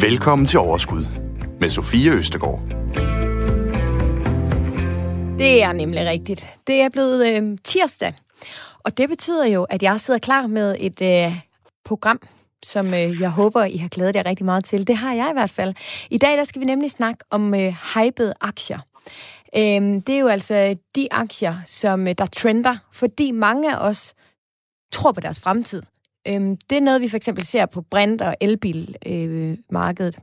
Velkommen til Overskud med Sofie Østegård. Det er nemlig rigtigt. Det er blevet øh, tirsdag, og det betyder jo, at jeg sidder klar med et øh, program, som øh, jeg håber, I har glædet jer rigtig meget til. Det har jeg i hvert fald. I dag der skal vi nemlig snakke om øh, hypede aktier. Øhm, det er jo altså de aktier, som øh, der trender, fordi mange af os tror på deres fremtid. Øhm, det er noget, vi for eksempel ser på brint- og elbilmarkedet. Øh,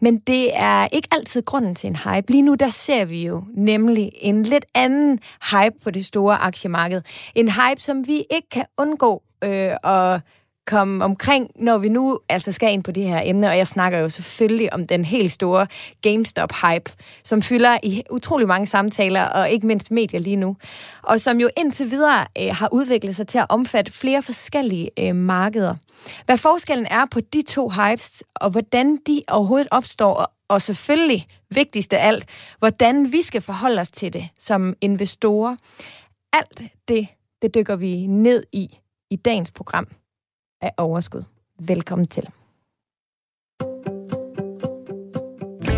Men det er ikke altid grunden til en hype. Lige nu der ser vi jo nemlig en lidt anden hype på det store aktiemarked. En hype, som vi ikke kan undgå øh, at komme omkring, når vi nu altså skal ind på det her emne, og jeg snakker jo selvfølgelig om den helt store GameStop-hype, som fylder i utrolig mange samtaler, og ikke mindst medier lige nu, og som jo indtil videre øh, har udviklet sig til at omfatte flere forskellige øh, markeder. Hvad forskellen er på de to hypes, og hvordan de overhovedet opstår, og, selvfølgelig vigtigst af alt, hvordan vi skal forholde os til det som investorer. Alt det, det dykker vi ned i i dagens program af overskud. Velkommen til.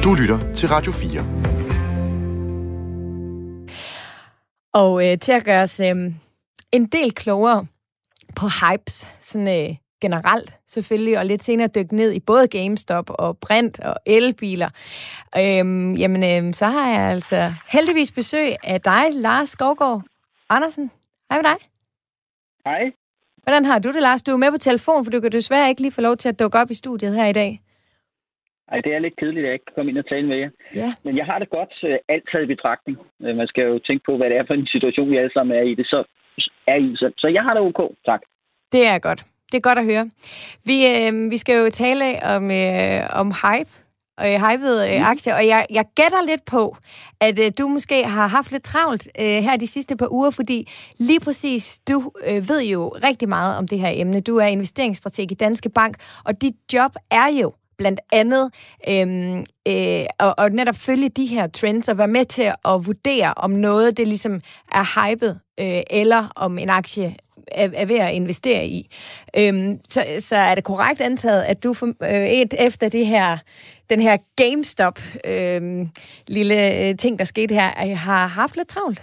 Du lytter til Radio 4. Og øh, til at gøre os øh, en del klogere på hypes, sådan øh, generelt selvfølgelig, og lidt senere dykke ned i både GameStop og print og elbiler. Øhm, jamen, øh, så har jeg altså heldigvis besøg af dig, Lars Skovgaard Andersen. Hej med dig. Hej. Hvordan har du det, Lars? Du er med på telefon, for du kan desværre ikke lige få lov til at dukke op i studiet her i dag. Ej, det er lidt kedeligt, at jeg ikke kan komme ind og tale med jer. Ja. Men jeg har det godt uh, alt taget i betragtning. Uh, man skal jo tænke på, hvad det er for en situation, vi alle sammen er i. Det så er i. Så, så jeg har det ok, tak. Det er godt. Det er godt at høre. Vi, øh, vi skal jo tale om, øh, om hype øh, hypede øh, aktier, og jeg, jeg gætter lidt på, at øh, du måske har haft lidt travlt øh, her de sidste par uger, fordi lige præcis du øh, ved jo rigtig meget om det her emne. Du er investeringsstrateg i Danske Bank, og dit job er jo blandt andet øhm, øh, og, og netop følge de her trends og være med til at vurdere, om noget det ligesom er hypet, øh, eller om en aktie er, er ved at investere i. Øhm, så, så er det korrekt antaget, at du øh, et efter det her, den her GameStop øh, lille øh, ting, der skete her, øh, har haft lidt travlt?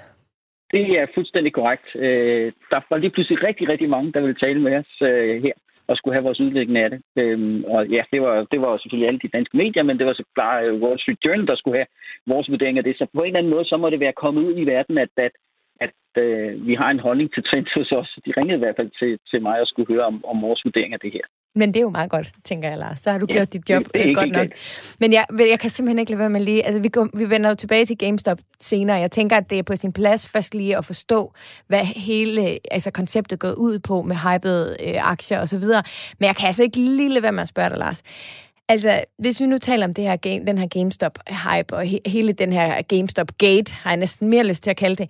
Det er fuldstændig korrekt. Øh, der var lige pludselig rigtig, rigtig mange, der ville tale med os øh, her og skulle have vores udlægning af det. Øhm, og ja, det var, det var selvfølgelig alle de danske medier, men det var så bare øh, Wall Street Journal, der skulle have vores vurdering af det. Så på en eller anden måde, så må det være kommet ud i verden, at, at, at øh, vi har en holdning til trends hos os. De ringede i hvert fald til, til mig og skulle høre om, om vores vurdering af det her. Men det er jo meget godt, tænker jeg, Lars. Så har du ja, gjort dit job det, det godt nok. Men jeg, jeg kan simpelthen ikke lade være med lige... Altså, vi, går, vi vender jo tilbage til GameStop senere. Jeg tænker, at det er på sin plads først lige at forstå, hvad hele altså, konceptet går ud på med hypede øh, aktier osv. Men jeg kan altså ikke lige lade være med at spørge dig, Lars. Altså, hvis vi nu taler om det her game, den her GameStop-hype, og he, hele den her GameStop-gate, har jeg næsten mere lyst til at kalde det,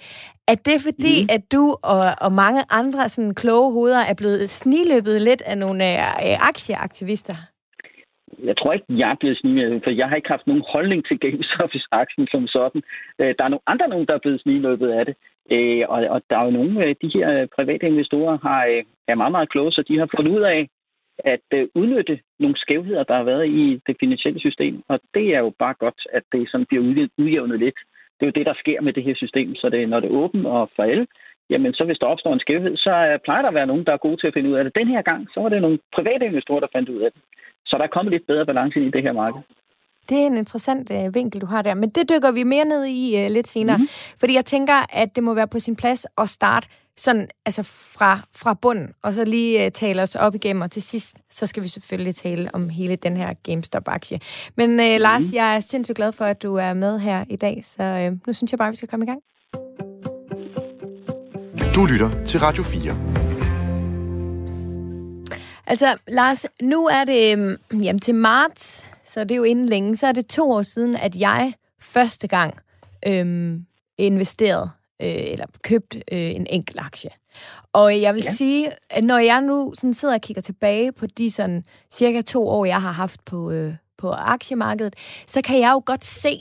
er det fordi, mm. at du og, og mange andre sådan kloge hoveder er blevet sniløbet lidt af nogle øh, aktieaktivister? Jeg tror ikke, jeg er blevet sniløbet, for jeg har ikke haft nogen holdning til GameStop-aktien som sådan. Øh, der er nogle andre, nogen, der er blevet sniløbet af det. Øh, og, og der er jo nogle af de her private investorer, har, øh, er meget, meget kloge, så de har fundet ud af, at øh, udnytte nogle skævheder, der har været i det finansielle system. Og det er jo bare godt, at det sådan bliver udjævnet lidt. Det er jo det, der sker med det her system. Så det, når det er åbent og for alle, jamen så hvis der opstår en skævhed, så øh, plejer der at være nogen, der er gode til at finde ud af det. Den her gang, så var det nogle private investorer, der fandt ud af det. Så der er kommet lidt bedre balance i det her marked. Det er en interessant øh, vinkel, du har der. Men det dykker vi mere ned i øh, lidt senere. Mm. Fordi jeg tænker, at det må være på sin plads at starte sådan, altså fra, fra bunden, og så lige uh, tale os op igennem, og til sidst, så skal vi selvfølgelig tale om hele den her GameStop-aktie. Men uh, mm. Lars, jeg er sindssygt glad for, at du er med her i dag, så uh, nu synes jeg bare, vi skal komme i gang. Du lytter til Radio 4. Altså, Lars, nu er det um, jamen, til marts, så det er jo inden længe, så er det to år siden, at jeg første gang øhm, investerede øh, eller købt øh, en enkelt aktie. Og jeg vil ja. sige, at når jeg nu sådan sidder og kigger tilbage på de sådan cirka to år, jeg har haft på, øh, på aktiemarkedet, så kan jeg jo godt se,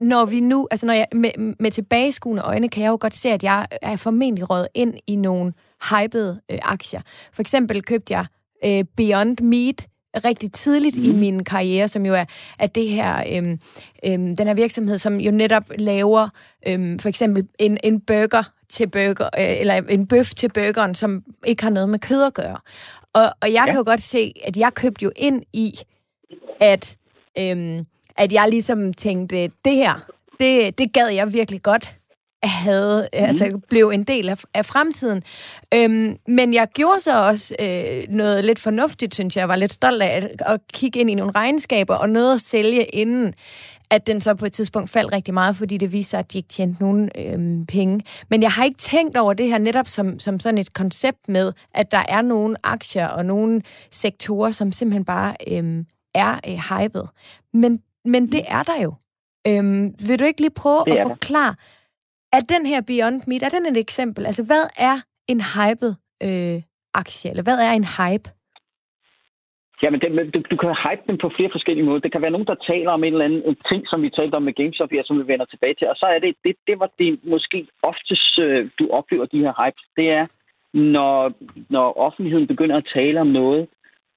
når vi nu, altså når jeg med, med tilbageskuende øjne, kan jeg jo godt se, at jeg er formentlig røget ind i nogle hypede øh, aktier. For eksempel købte jeg øh, Beyond Meat rigtig tidligt mm. i min karriere, som jo er, at det her, øhm, øhm, den her virksomhed, som jo netop laver øhm, for eksempel en, en burger til burger, øh, eller en bøf til burgeren, som ikke har noget med kød at gøre. Og, og jeg ja. kan jo godt se, at jeg købte jo ind i, at, øhm, at jeg ligesom tænkte, det her, det, det gad jeg virkelig godt havde, mm. altså blev en del af, af fremtiden. Øhm, men jeg gjorde så også øh, noget lidt fornuftigt, synes jeg. Jeg var lidt stolt af at, at kigge ind i nogle regnskaber og noget at sælge inden at den så på et tidspunkt faldt rigtig meget, fordi det viser sig, at de ikke tjente nogen øhm, penge. Men jeg har ikke tænkt over det her netop som, som sådan et koncept med, at der er nogle aktier og nogle sektorer, som simpelthen bare øhm, er øh, hypet. Men, men det er der jo. Øhm, vil du ikke lige prøve at forklare, er den her Beyond Meat, er den et eksempel? Altså, hvad er en hyped øh, aktie, eller hvad er en hype? Jamen, det, du, du kan hype den på flere forskellige måder. Det kan være nogen, der taler om en eller anden en ting, som vi talte om med GameStop her, som vi vender tilbage til. Og så er det, det, det var det måske oftest, øh, du oplever de her hypes. Det er, når, når offentligheden begynder at tale om noget,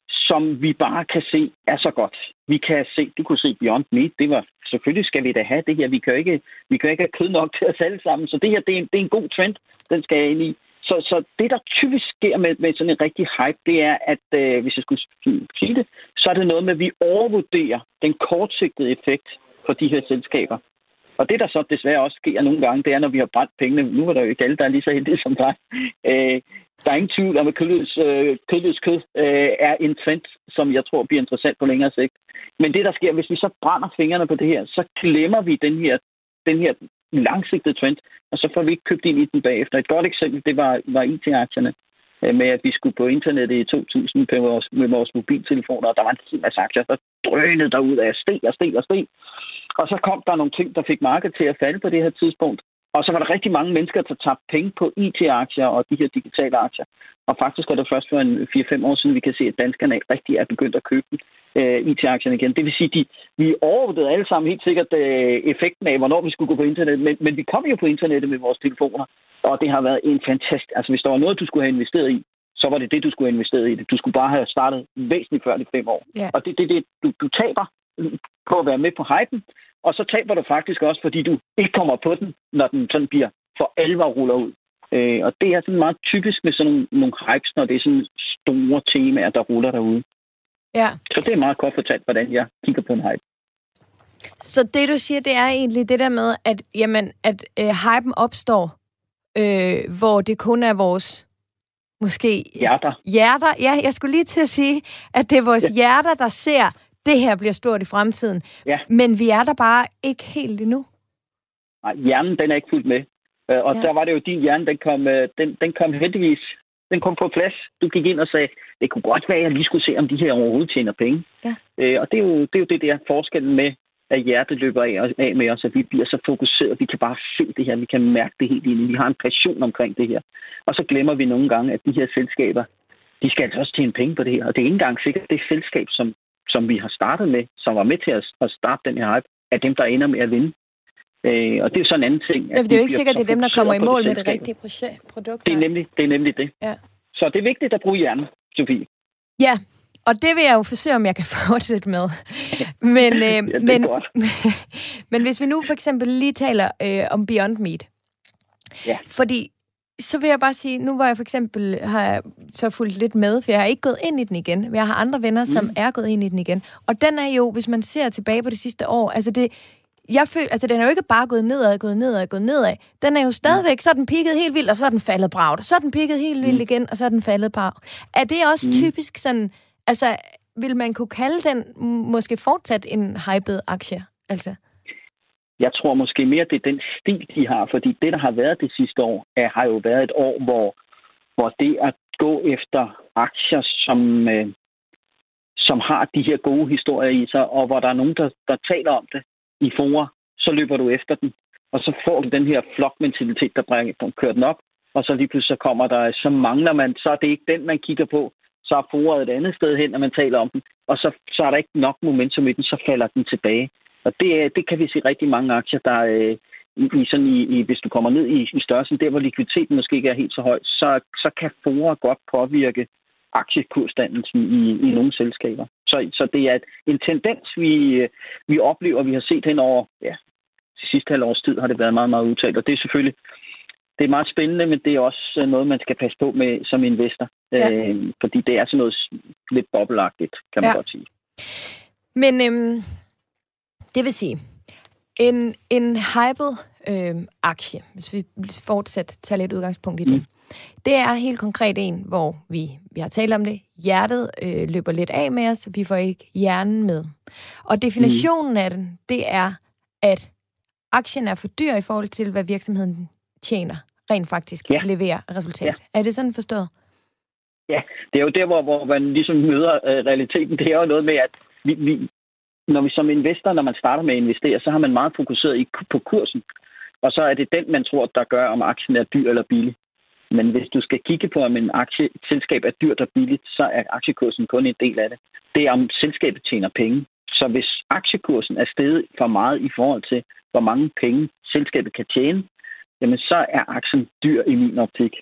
som vi bare kan se er så godt. Vi kan se, du kunne se Beyond Meat, det var, selvfølgelig skal vi da have det her. Vi kan ikke, vi kan ikke have kød nok til os alle sammen. Så det her, det er, det er en god trend, den skal jeg ind i. Så, så det, der typisk sker med, med sådan en rigtig hype, det er, at øh, hvis jeg skulle sige det, så er det noget med, at vi overvurderer den kortsigtede effekt for de her selskaber. Og det, der så desværre også sker nogle gange, det er, når vi har brændt pengene. Nu er der jo ikke alle, der er lige så heldige som dig. Øh, der er ingen tvivl om, at kødløs, øh, kødløs kød øh, er en trend, som jeg tror bliver interessant på længere sigt. Men det, der sker, hvis vi så brænder fingrene på det her, så glemmer vi den her, den her langsigtede trend, og så får vi ikke købt ind i den bagefter. Et godt eksempel, det var, var IT-aktierne øh, med, at vi skulle på internettet i 2000 med vores, med vores mobiltelefoner, og der var en hel masse aktier, der drønede derud af steg og steg og steg. Og så kom der nogle ting, der fik markedet til at falde på det her tidspunkt. Og så var der rigtig mange mennesker, der tabte penge på IT-aktier og de her digitale aktier. Og faktisk er det først for en 4-5 år siden, vi kan se, at danskerne rigtig er begyndt at købe øh, IT-aktierne igen. Det vil sige, at vi overvurderede alle sammen helt sikkert øh, effekten af, hvornår vi skulle gå på internet. Men, men vi kom jo på internettet med vores telefoner, og det har været en fantastisk... Altså, hvis der var noget, du skulle have investeret i, så var det det, du skulle have investeret i det. Du skulle bare have startet væsentligt før de fem år. Yeah. Og det er det, det, du, du taber på at være med på hypen, og så taber du faktisk også, fordi du ikke kommer på den, når den sådan bliver for alvor ruller ud. Øh, og det er sådan meget typisk med sådan nogle, nogle hypes, når det er sådan store temaer, der ruller derude. Ja. Så det er meget kort fortalt, hvordan jeg kigger på en hype. Så det, du siger, det er egentlig det der med, at, jamen, at øh, hypen opstår, øh, hvor det kun er vores måske... Hjerter. Hjerter, ja, jeg skulle lige til at sige, at det er vores ja. hjerter, der ser det her bliver stort i fremtiden. Ja. Men vi er der bare ikke helt endnu. Nej, hjernen den er ikke fuldt med. Øh, og ja. der var det jo din hjerne, den kom, øh, den, den kom heldigvis den kom på plads. Du gik ind og sagde, det kunne godt være, at jeg lige skulle se, om de her overhovedet tjener penge. Ja. Øh, og det er, jo, det er jo det der forskellen med, at hjertet løber af, af med os, at vi bliver så fokuseret, vi kan bare se det her, vi kan mærke det helt ind. Vi har en passion omkring det her. Og så glemmer vi nogle gange, at de her selskaber, de skal altså også tjene penge på det her. Og det er ikke engang sikkert, det selskab, som som vi har startet med, som var med til at, at starte den her hype, er dem, der ender med at vinde. Øh, og det er jo sådan en anden ting. Ja, det er jo ikke sikkert, at det er dem, der kommer i mål med det rigtige produkt. Det er nemlig det. Er nemlig det. Ja. Så det er vigtigt at bruge hjernen, Sofie. Ja, og det vil jeg jo forsøge, om jeg kan fortsætte med. Men, øh, ja, men, men hvis vi nu for eksempel lige taler øh, om Beyond Meat. Ja. Fordi så vil jeg bare sige, nu var jeg for eksempel, har så fulgt lidt med, for jeg har ikke gået ind i den igen. Men jeg har andre venner, som mm. er gået ind i den igen. Og den er jo, hvis man ser tilbage på det sidste år, altså det, jeg føler, altså den er jo ikke bare gået nedad, gået nedad, gået nedad. Den er jo stadigvæk, så er den pikket helt vildt, og så er den faldet bragt. Så er den pikket helt vildt mm. igen, og så er den faldet bragt. Er det også mm. typisk sådan, altså vil man kunne kalde den måske fortsat en hyped aktie? Altså? Jeg tror måske mere, det er den stil, de har, fordi det, der har været det sidste år, er, har jo været et år, hvor, hvor det at gå efter aktier, som, øh, som har de her gode historier i sig, og hvor der er nogen, der, der taler om det i forer, så løber du efter den. Og så får du den her flokmentalitet, der bringer, kører den op, og så lige pludselig så kommer der, så mangler man, så er det ikke den, man kigger på, så er foret et andet sted hen, når man taler om den, og så, så er der ikke nok momentum i den, så falder den tilbage. Og det, det kan vi se rigtig mange aktier, der øh, i, sådan i, i, hvis du kommer ned i, i størrelsen, der hvor likviditeten måske ikke er helt så høj, så, så kan forer godt påvirke aktiekursdannelsen i, i nogle selskaber. Så, så det er en tendens, vi, vi oplever, vi har set hen over ja, de sidste halv års tid, har det været meget, meget udtalt. Og det er selvfølgelig det er meget spændende, men det er også noget, man skal passe på med som investor. Ja. Øh, fordi det er sådan noget lidt bobbelagtigt, kan man ja. godt sige. Men øhm, det vil sige, en, en hyped øh, aktie, hvis vi fortsat tager lidt udgangspunkt i det, mm. det er helt konkret en, hvor vi, vi har talt om det, hjertet øh, løber lidt af med os, vi får ikke hjernen med. Og definitionen mm. af den, det er, at aktien er for dyr i forhold til, hvad virksomheden tjener, rent faktisk ja. leverer resultat. Ja. Er det sådan forstået? Ja, det er jo der, hvor, hvor man ligesom møder øh, realiteten. Det er jo noget med, at vi, vi, når vi som investor, når man starter med at investere, så har man meget fokuseret i, på kursen. Og så er det den, man tror, der gør, om aktien er dyr eller billig. Men hvis du skal kigge på, om en aktie, et selskab er dyrt og billigt, så er aktiekursen kun en del af det. Det er, om selskabet tjener penge. Så hvis aktiekursen er steget for meget i forhold til, hvor mange penge selskabet kan tjene, jamen så er aktien dyr i min optik.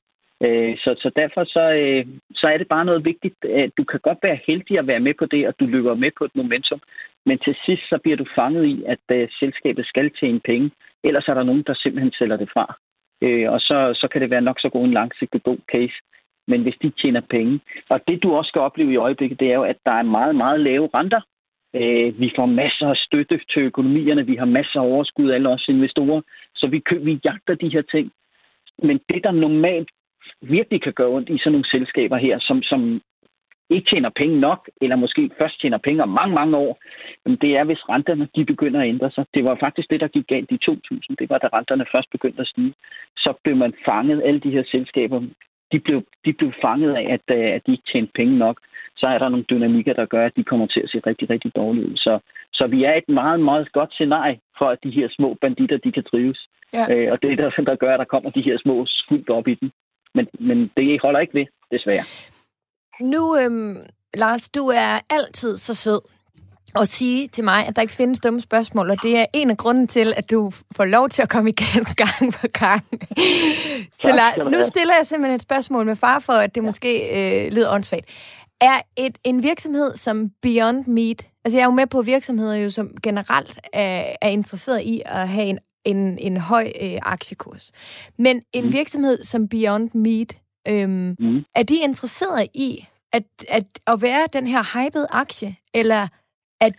Øh, så, så derfor så, øh, så er det bare noget vigtigt. Du kan godt være heldig at være med på det, og du løber med på et momentum. Men til sidst så bliver du fanget i, at øh, selskabet skal tjene penge. Ellers er der nogen, der simpelthen sælger det fra. Øh, og så, så kan det være nok så god en langsigtet god case. Men hvis de tjener penge. Og det du også skal opleve i øjeblikket, det er jo, at der er meget, meget lave renter. Øh, vi får masser af støtte til økonomierne. Vi har masser af overskud, alle os investorer. Så vi, køber, vi jagter de her ting. Men det, der normalt virkelig kan gøre ondt i sådan nogle selskaber her, som, som ikke tjener penge nok, eller måske først tjener penge om mange, mange år, det er, hvis renterne de begynder at ændre sig. Det var faktisk det, der gik galt i 2000. Det var, da renterne først begyndte at stige. Så blev man fanget, alle de her selskaber, de blev, de blev fanget af, at, øh, at de ikke tjente penge nok. Så er der nogle dynamikker, der gør, at de kommer til at se rigtig, rigtig dårligt ud. Så, så vi er et meget, meget godt scenarie for, at de her små banditter, de kan trives. Ja. Øh, og det er der, der gør, at der kommer de her små skuld op i den. Men, men det holder ikke ved, desværre. Nu, øhm, Lars, du er altid så sød at sige til mig, at der ikke findes dumme spørgsmål, og det er en af grunden til, at du får lov til at komme igen gang på gang. så la- nu stiller jeg simpelthen et spørgsmål med far for, at det ja. måske øh, lyder åndssvagt. Er et, en virksomhed som Beyond Meat, altså jeg er jo med på virksomheder, jo, som generelt er, er interesseret i at have en, en, en høj øh, aktiekurs. Men en mm. virksomhed som Beyond Meat, Øhm, mm. Er de interesseret i at, at, at være den her hyped aktie, eller at...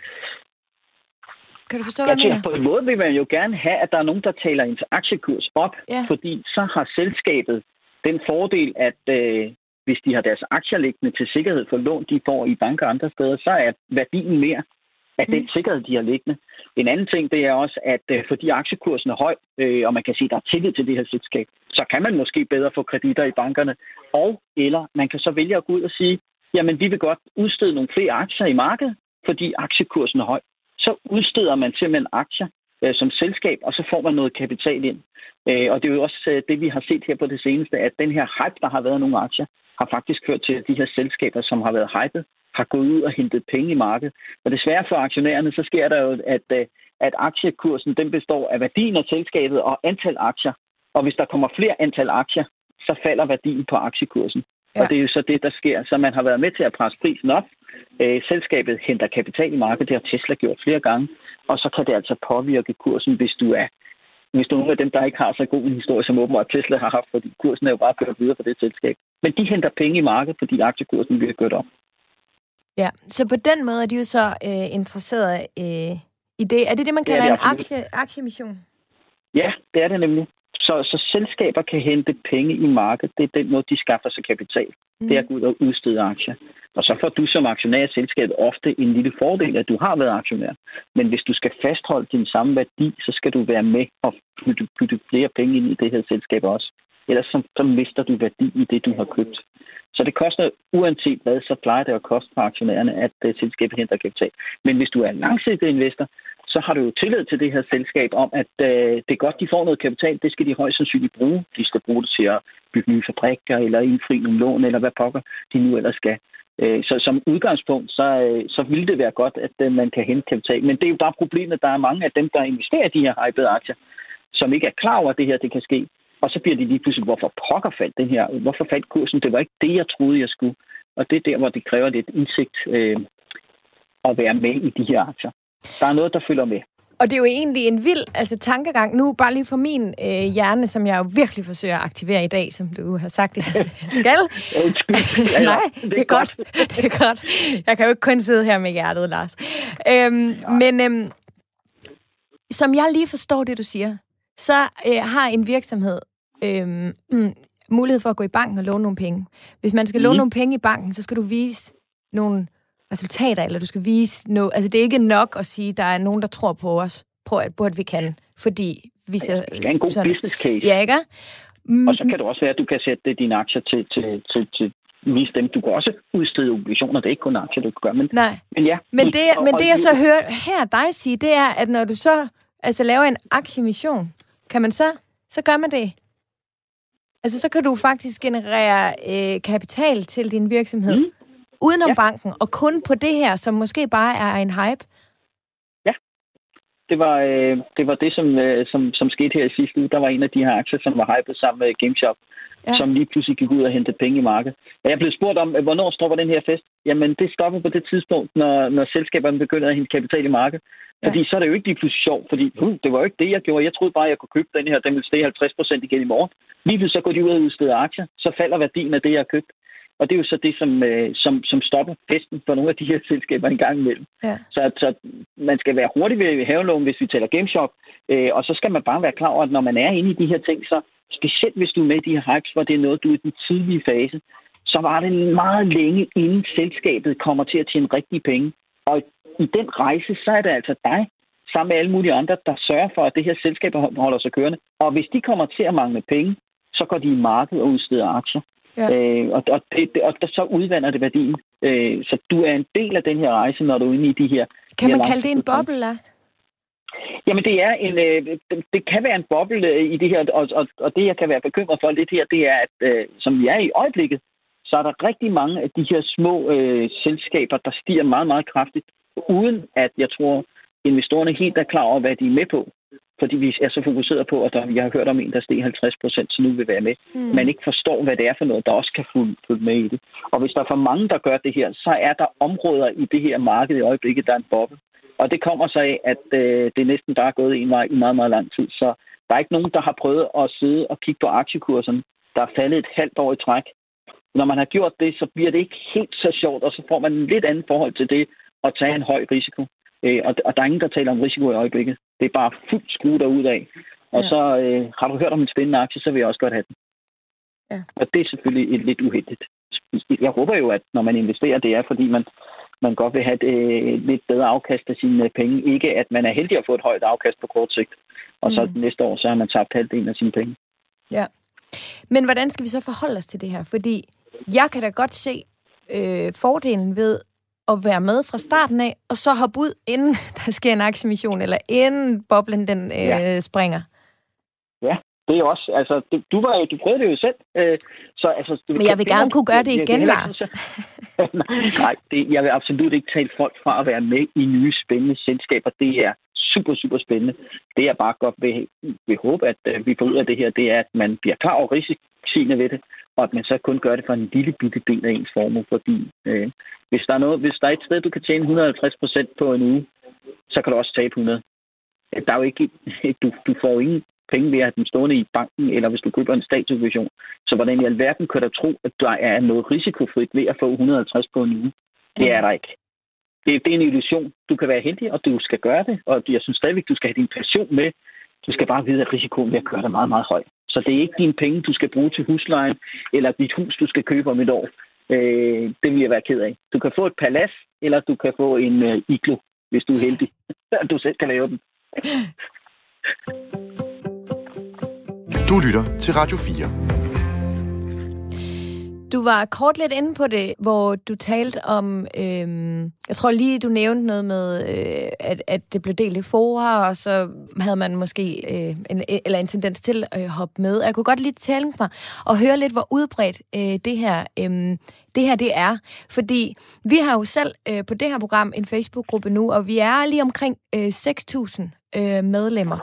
Kan du forstå, hvad jeg mener? På en måde vil man jo gerne have, at der er nogen, der taler ens aktiekurs op, ja. fordi så har selskabet den fordel, at øh, hvis de har deres aktier liggende til sikkerhed for lån, de får i banker og andre steder, så er værdien mere af den mm. sikkerhed, de har liggende. En anden ting, det er også, at øh, fordi aktiekursen er høj, øh, og man kan sige, at der er tillid til det her selskab, så kan man måske bedre få kreditter i bankerne. Og eller man kan så vælge at gå ud og sige, jamen vi vil godt udstede nogle flere aktier i markedet, fordi aktiekursen er høj. Så udsteder man simpelthen aktier øh, som selskab, og så får man noget kapital ind. Øh, og det er jo også øh, det, vi har set her på det seneste, at den her hype, der har været nogle aktier, har faktisk ført til, at de her selskaber, som har været hypet, har gået ud og hentet penge i markedet. Og desværre for aktionærerne, så sker der jo, at, øh, at aktiekursen den består af værdien af selskabet og antal aktier. Og hvis der kommer flere antal aktier, så falder værdien på aktiekursen. Ja. Og det er jo så det, der sker. Så man har været med til at presse prisen op. Øh, selskabet henter kapital i markedet. Det har Tesla gjort flere gange. Og så kan det altså påvirke kursen, hvis du er hvis du er nogle af dem, der ikke har så god en historie, som åbenbart Tesla har haft, fordi kursen er jo bare kørt videre for det selskab. Men de henter penge i markedet, fordi aktiekursen bliver kørt op. Ja, så på den måde er de jo så øh, interesseret øh, i det. Er det det, man kalder ja, det en aktie, aktiemission? Ja, det er det nemlig. Så, så selskaber kan hente penge i markedet. Det er den måde, de skaffer sig kapital. Mm. Det er at gå ud og udstede aktier. Og så får du som aktionær i selskabet ofte en lille fordel, at du har været aktionær. Men hvis du skal fastholde din samme værdi, så skal du være med og putte, putte flere penge ind i det her selskab også. Ellers så, så mister du værdi i det, du har købt. Så det koster, uanset hvad, så plejer det at koste for aktionærerne, at det selskabet henter kapital. Men hvis du er en langsigtet investor, så har du jo tillid til det her selskab om, at øh, det er godt, de får noget kapital. Det skal de højst sandsynligt bruge. De skal bruge det til at bygge nye fabrikker, eller indfri nogle lån, eller hvad pokker de nu ellers skal. Øh, så som udgangspunkt, så, øh, så vil det være godt, at øh, man kan hente kapital. Men det er jo bare problemet, der er mange af dem, der investerer i de her hypede aktier, som ikke er klar over, at det her det kan ske. Og så bliver de lige pludselig, hvorfor pokker faldt den her? Hvorfor faldt kursen? Det var ikke det, jeg troede, jeg skulle. Og det er der, hvor det kræver lidt indsigt øh, at være med i de her aktier. Der er noget, der følger med. Og det er jo egentlig en vild altså, tankegang. Nu bare lige for min øh, hjerne, som jeg jo virkelig forsøger at aktivere i dag, som du har sagt, jeg skal. ja, Nej, det, det er godt. Det er godt. Jeg kan jo ikke kun sidde her med hjertet, Lars. Øhm, men øhm, som jeg lige forstår det, du siger, så øh, har en virksomhed øhm, mulighed for at gå i banken og låne nogle penge. Hvis man skal mm. låne nogle penge i banken, så skal du vise nogle resultater, eller du skal vise noget. Altså, det er ikke nok at sige, at der er nogen, der tror på os, på at, på at vi kan, fordi vi ser... Det er en god sådan, business case. Ja, ikke? Mm. Og så kan det også være, at du kan sætte dine aktier til, til, til, til vise dem. Du kan også udstede obligationer. Det er ikke kun aktier, du kan gøre. Men, Nej. men, ja, men det, men det jeg så hører her dig sige, det er, at når du så altså, laver en aktiemission, kan man så, så gør man det. Altså, så kan du faktisk generere øh, kapital til din virksomhed. Mm udenom ja. banken, og kun på det her, som måske bare er en hype? Ja, det var, øh, det, var det, som, øh, som, som skete her i sidste uge. Der var en af de her aktier, som var hypet sammen med GameShop, ja. som lige pludselig gik ud og hentede penge i markedet. Og jeg blev spurgt om, hvornår stopper den her fest? Jamen, det stopper på det tidspunkt, når, når selskaberne begynder at hente kapital i markedet. Fordi ja. så er det jo ikke lige pludselig sjovt, fordi uh, det var jo ikke det, jeg gjorde. Jeg troede bare, at jeg kunne købe den her, den ville stige 50 procent igen i morgen. Lige pludselig så går de ud og udsteder aktier, så falder værdien af det, jeg har købt. Og det er jo så det, som, øh, som, som stopper festen for nogle af de her selskaber en gang imellem. Ja. Så, så man skal være hurtig ved havelån, hvis vi taler GameShop. Øh, og så skal man bare være klar over, at når man er inde i de her ting, så specielt hvis du er med i de her hypes, hvor det er noget, du er i den tidlige fase, så var det meget længe, inden selskabet kommer til at tjene rigtige penge. Og i den rejse, så er det altså dig, sammen med alle mulige andre, der sørger for, at det her selskab holder sig kørende. Og hvis de kommer til at mangle penge, så går de i markedet og udsteder aktier. Ja. Øh, og, og, det, og der, så udvander det værdien. Øh, så du er en del af den her rejse, når du er inde i de her... Kan man kalde det en boble, Lars? Jamen, det er en, øh, det kan være en boble øh, i det her, og, og, og det, jeg kan være bekymret for lidt her, det er, at øh, som vi er i øjeblikket, så er der rigtig mange af de her små øh, selskaber, der stiger meget, meget kraftigt, uden at jeg tror, investorerne helt er klar over, hvad de er med på fordi vi er så fokuseret på, at der, jeg har hørt om en, der steg 50 procent, så nu vil være med. Mm. Man ikke forstår, hvad det er for noget, der også kan følge med i det. Og hvis der er for mange, der gør det her, så er der områder i det her marked i øjeblikket, der er en boble. Og det kommer sig af, at øh, det næsten bare er gået en vej i meget, meget lang tid. Så der er ikke nogen, der har prøvet at sidde og kigge på aktiekurserne, der er faldet et halvt år i træk. Når man har gjort det, så bliver det ikke helt så sjovt, og så får man en lidt andet forhold til det at tage en høj risiko. Øh, og, og der er ingen, der taler om risiko i øjeblikket. Det er bare fuldt skruet ud af. Og ja. så øh, har du hørt om en spændende aktie, så vil jeg også godt have den. Ja. Og det er selvfølgelig et lidt uheldigt. Jeg håber jo, at når man investerer, det er, fordi man, man godt vil have et øh, lidt bedre afkast af sine penge. Ikke at man er heldig at få et højt afkast på kort sigt. Og så mm. næste år, så har man tabt halvdelen af sine penge. Ja. Men hvordan skal vi så forholde os til det her? Fordi jeg kan da godt se øh, fordelen ved at være med fra starten af, og så hoppe ud, inden der sker en aktiemission, eller inden boblen den øh, ja. springer. Ja, det er også, altså, du, du, var jo, du prøvede det jo selv. Øh, så, altså, det, Men jeg vil gerne kunne gøre det igen, Lars. Nej, det, jeg vil absolut ikke tale folk fra at være med i nye spændende selskaber. Det er super, super spændende. Det jeg bare godt vil, vil håbe, at uh, vi får ud af det her, det er, at man bliver klar over risiciene ved det, og at man så kun gør det for en lille bitte del af ens formue, fordi øh, hvis, der er noget, hvis der er et sted, du kan tjene 150 procent på en uge, så kan du også tabe 100. Der er jo ikke, du, du får jo ingen penge ved at have dem stående i banken, eller hvis du køber en statsobligation. Så hvordan i alverden kan du tro, at der er noget risikofrit ved at få 150 på en uge? Det er der ikke. Det, det er en illusion. Du kan være heldig, og du skal gøre det, og jeg synes stadigvæk, du skal have din passion med. Du skal bare vide, at risikoen ved at gøre det meget, meget høj. Så det er ikke dine penge, du skal bruge til huslejen, eller dit hus, du skal købe om et år. Øh, det vil jeg være ked af. Du kan få et palads, eller du kan få en øh, iglo, hvis du er heldig, at du selv kan lave den. Du lytter til Radio 4. Du var kort lidt inde på det, hvor du talte om, øhm, jeg tror lige, du nævnte noget med, øh, at, at det blev delt i fora, og så havde man måske øh, en, eller en tendens til at hoppe med. Jeg kunne godt lige tænke mig og høre lidt, hvor udbredt øh, det her øh, det her det er. Fordi vi har jo selv øh, på det her program en Facebook-gruppe nu, og vi er lige omkring øh, 6.000 øh, medlemmer.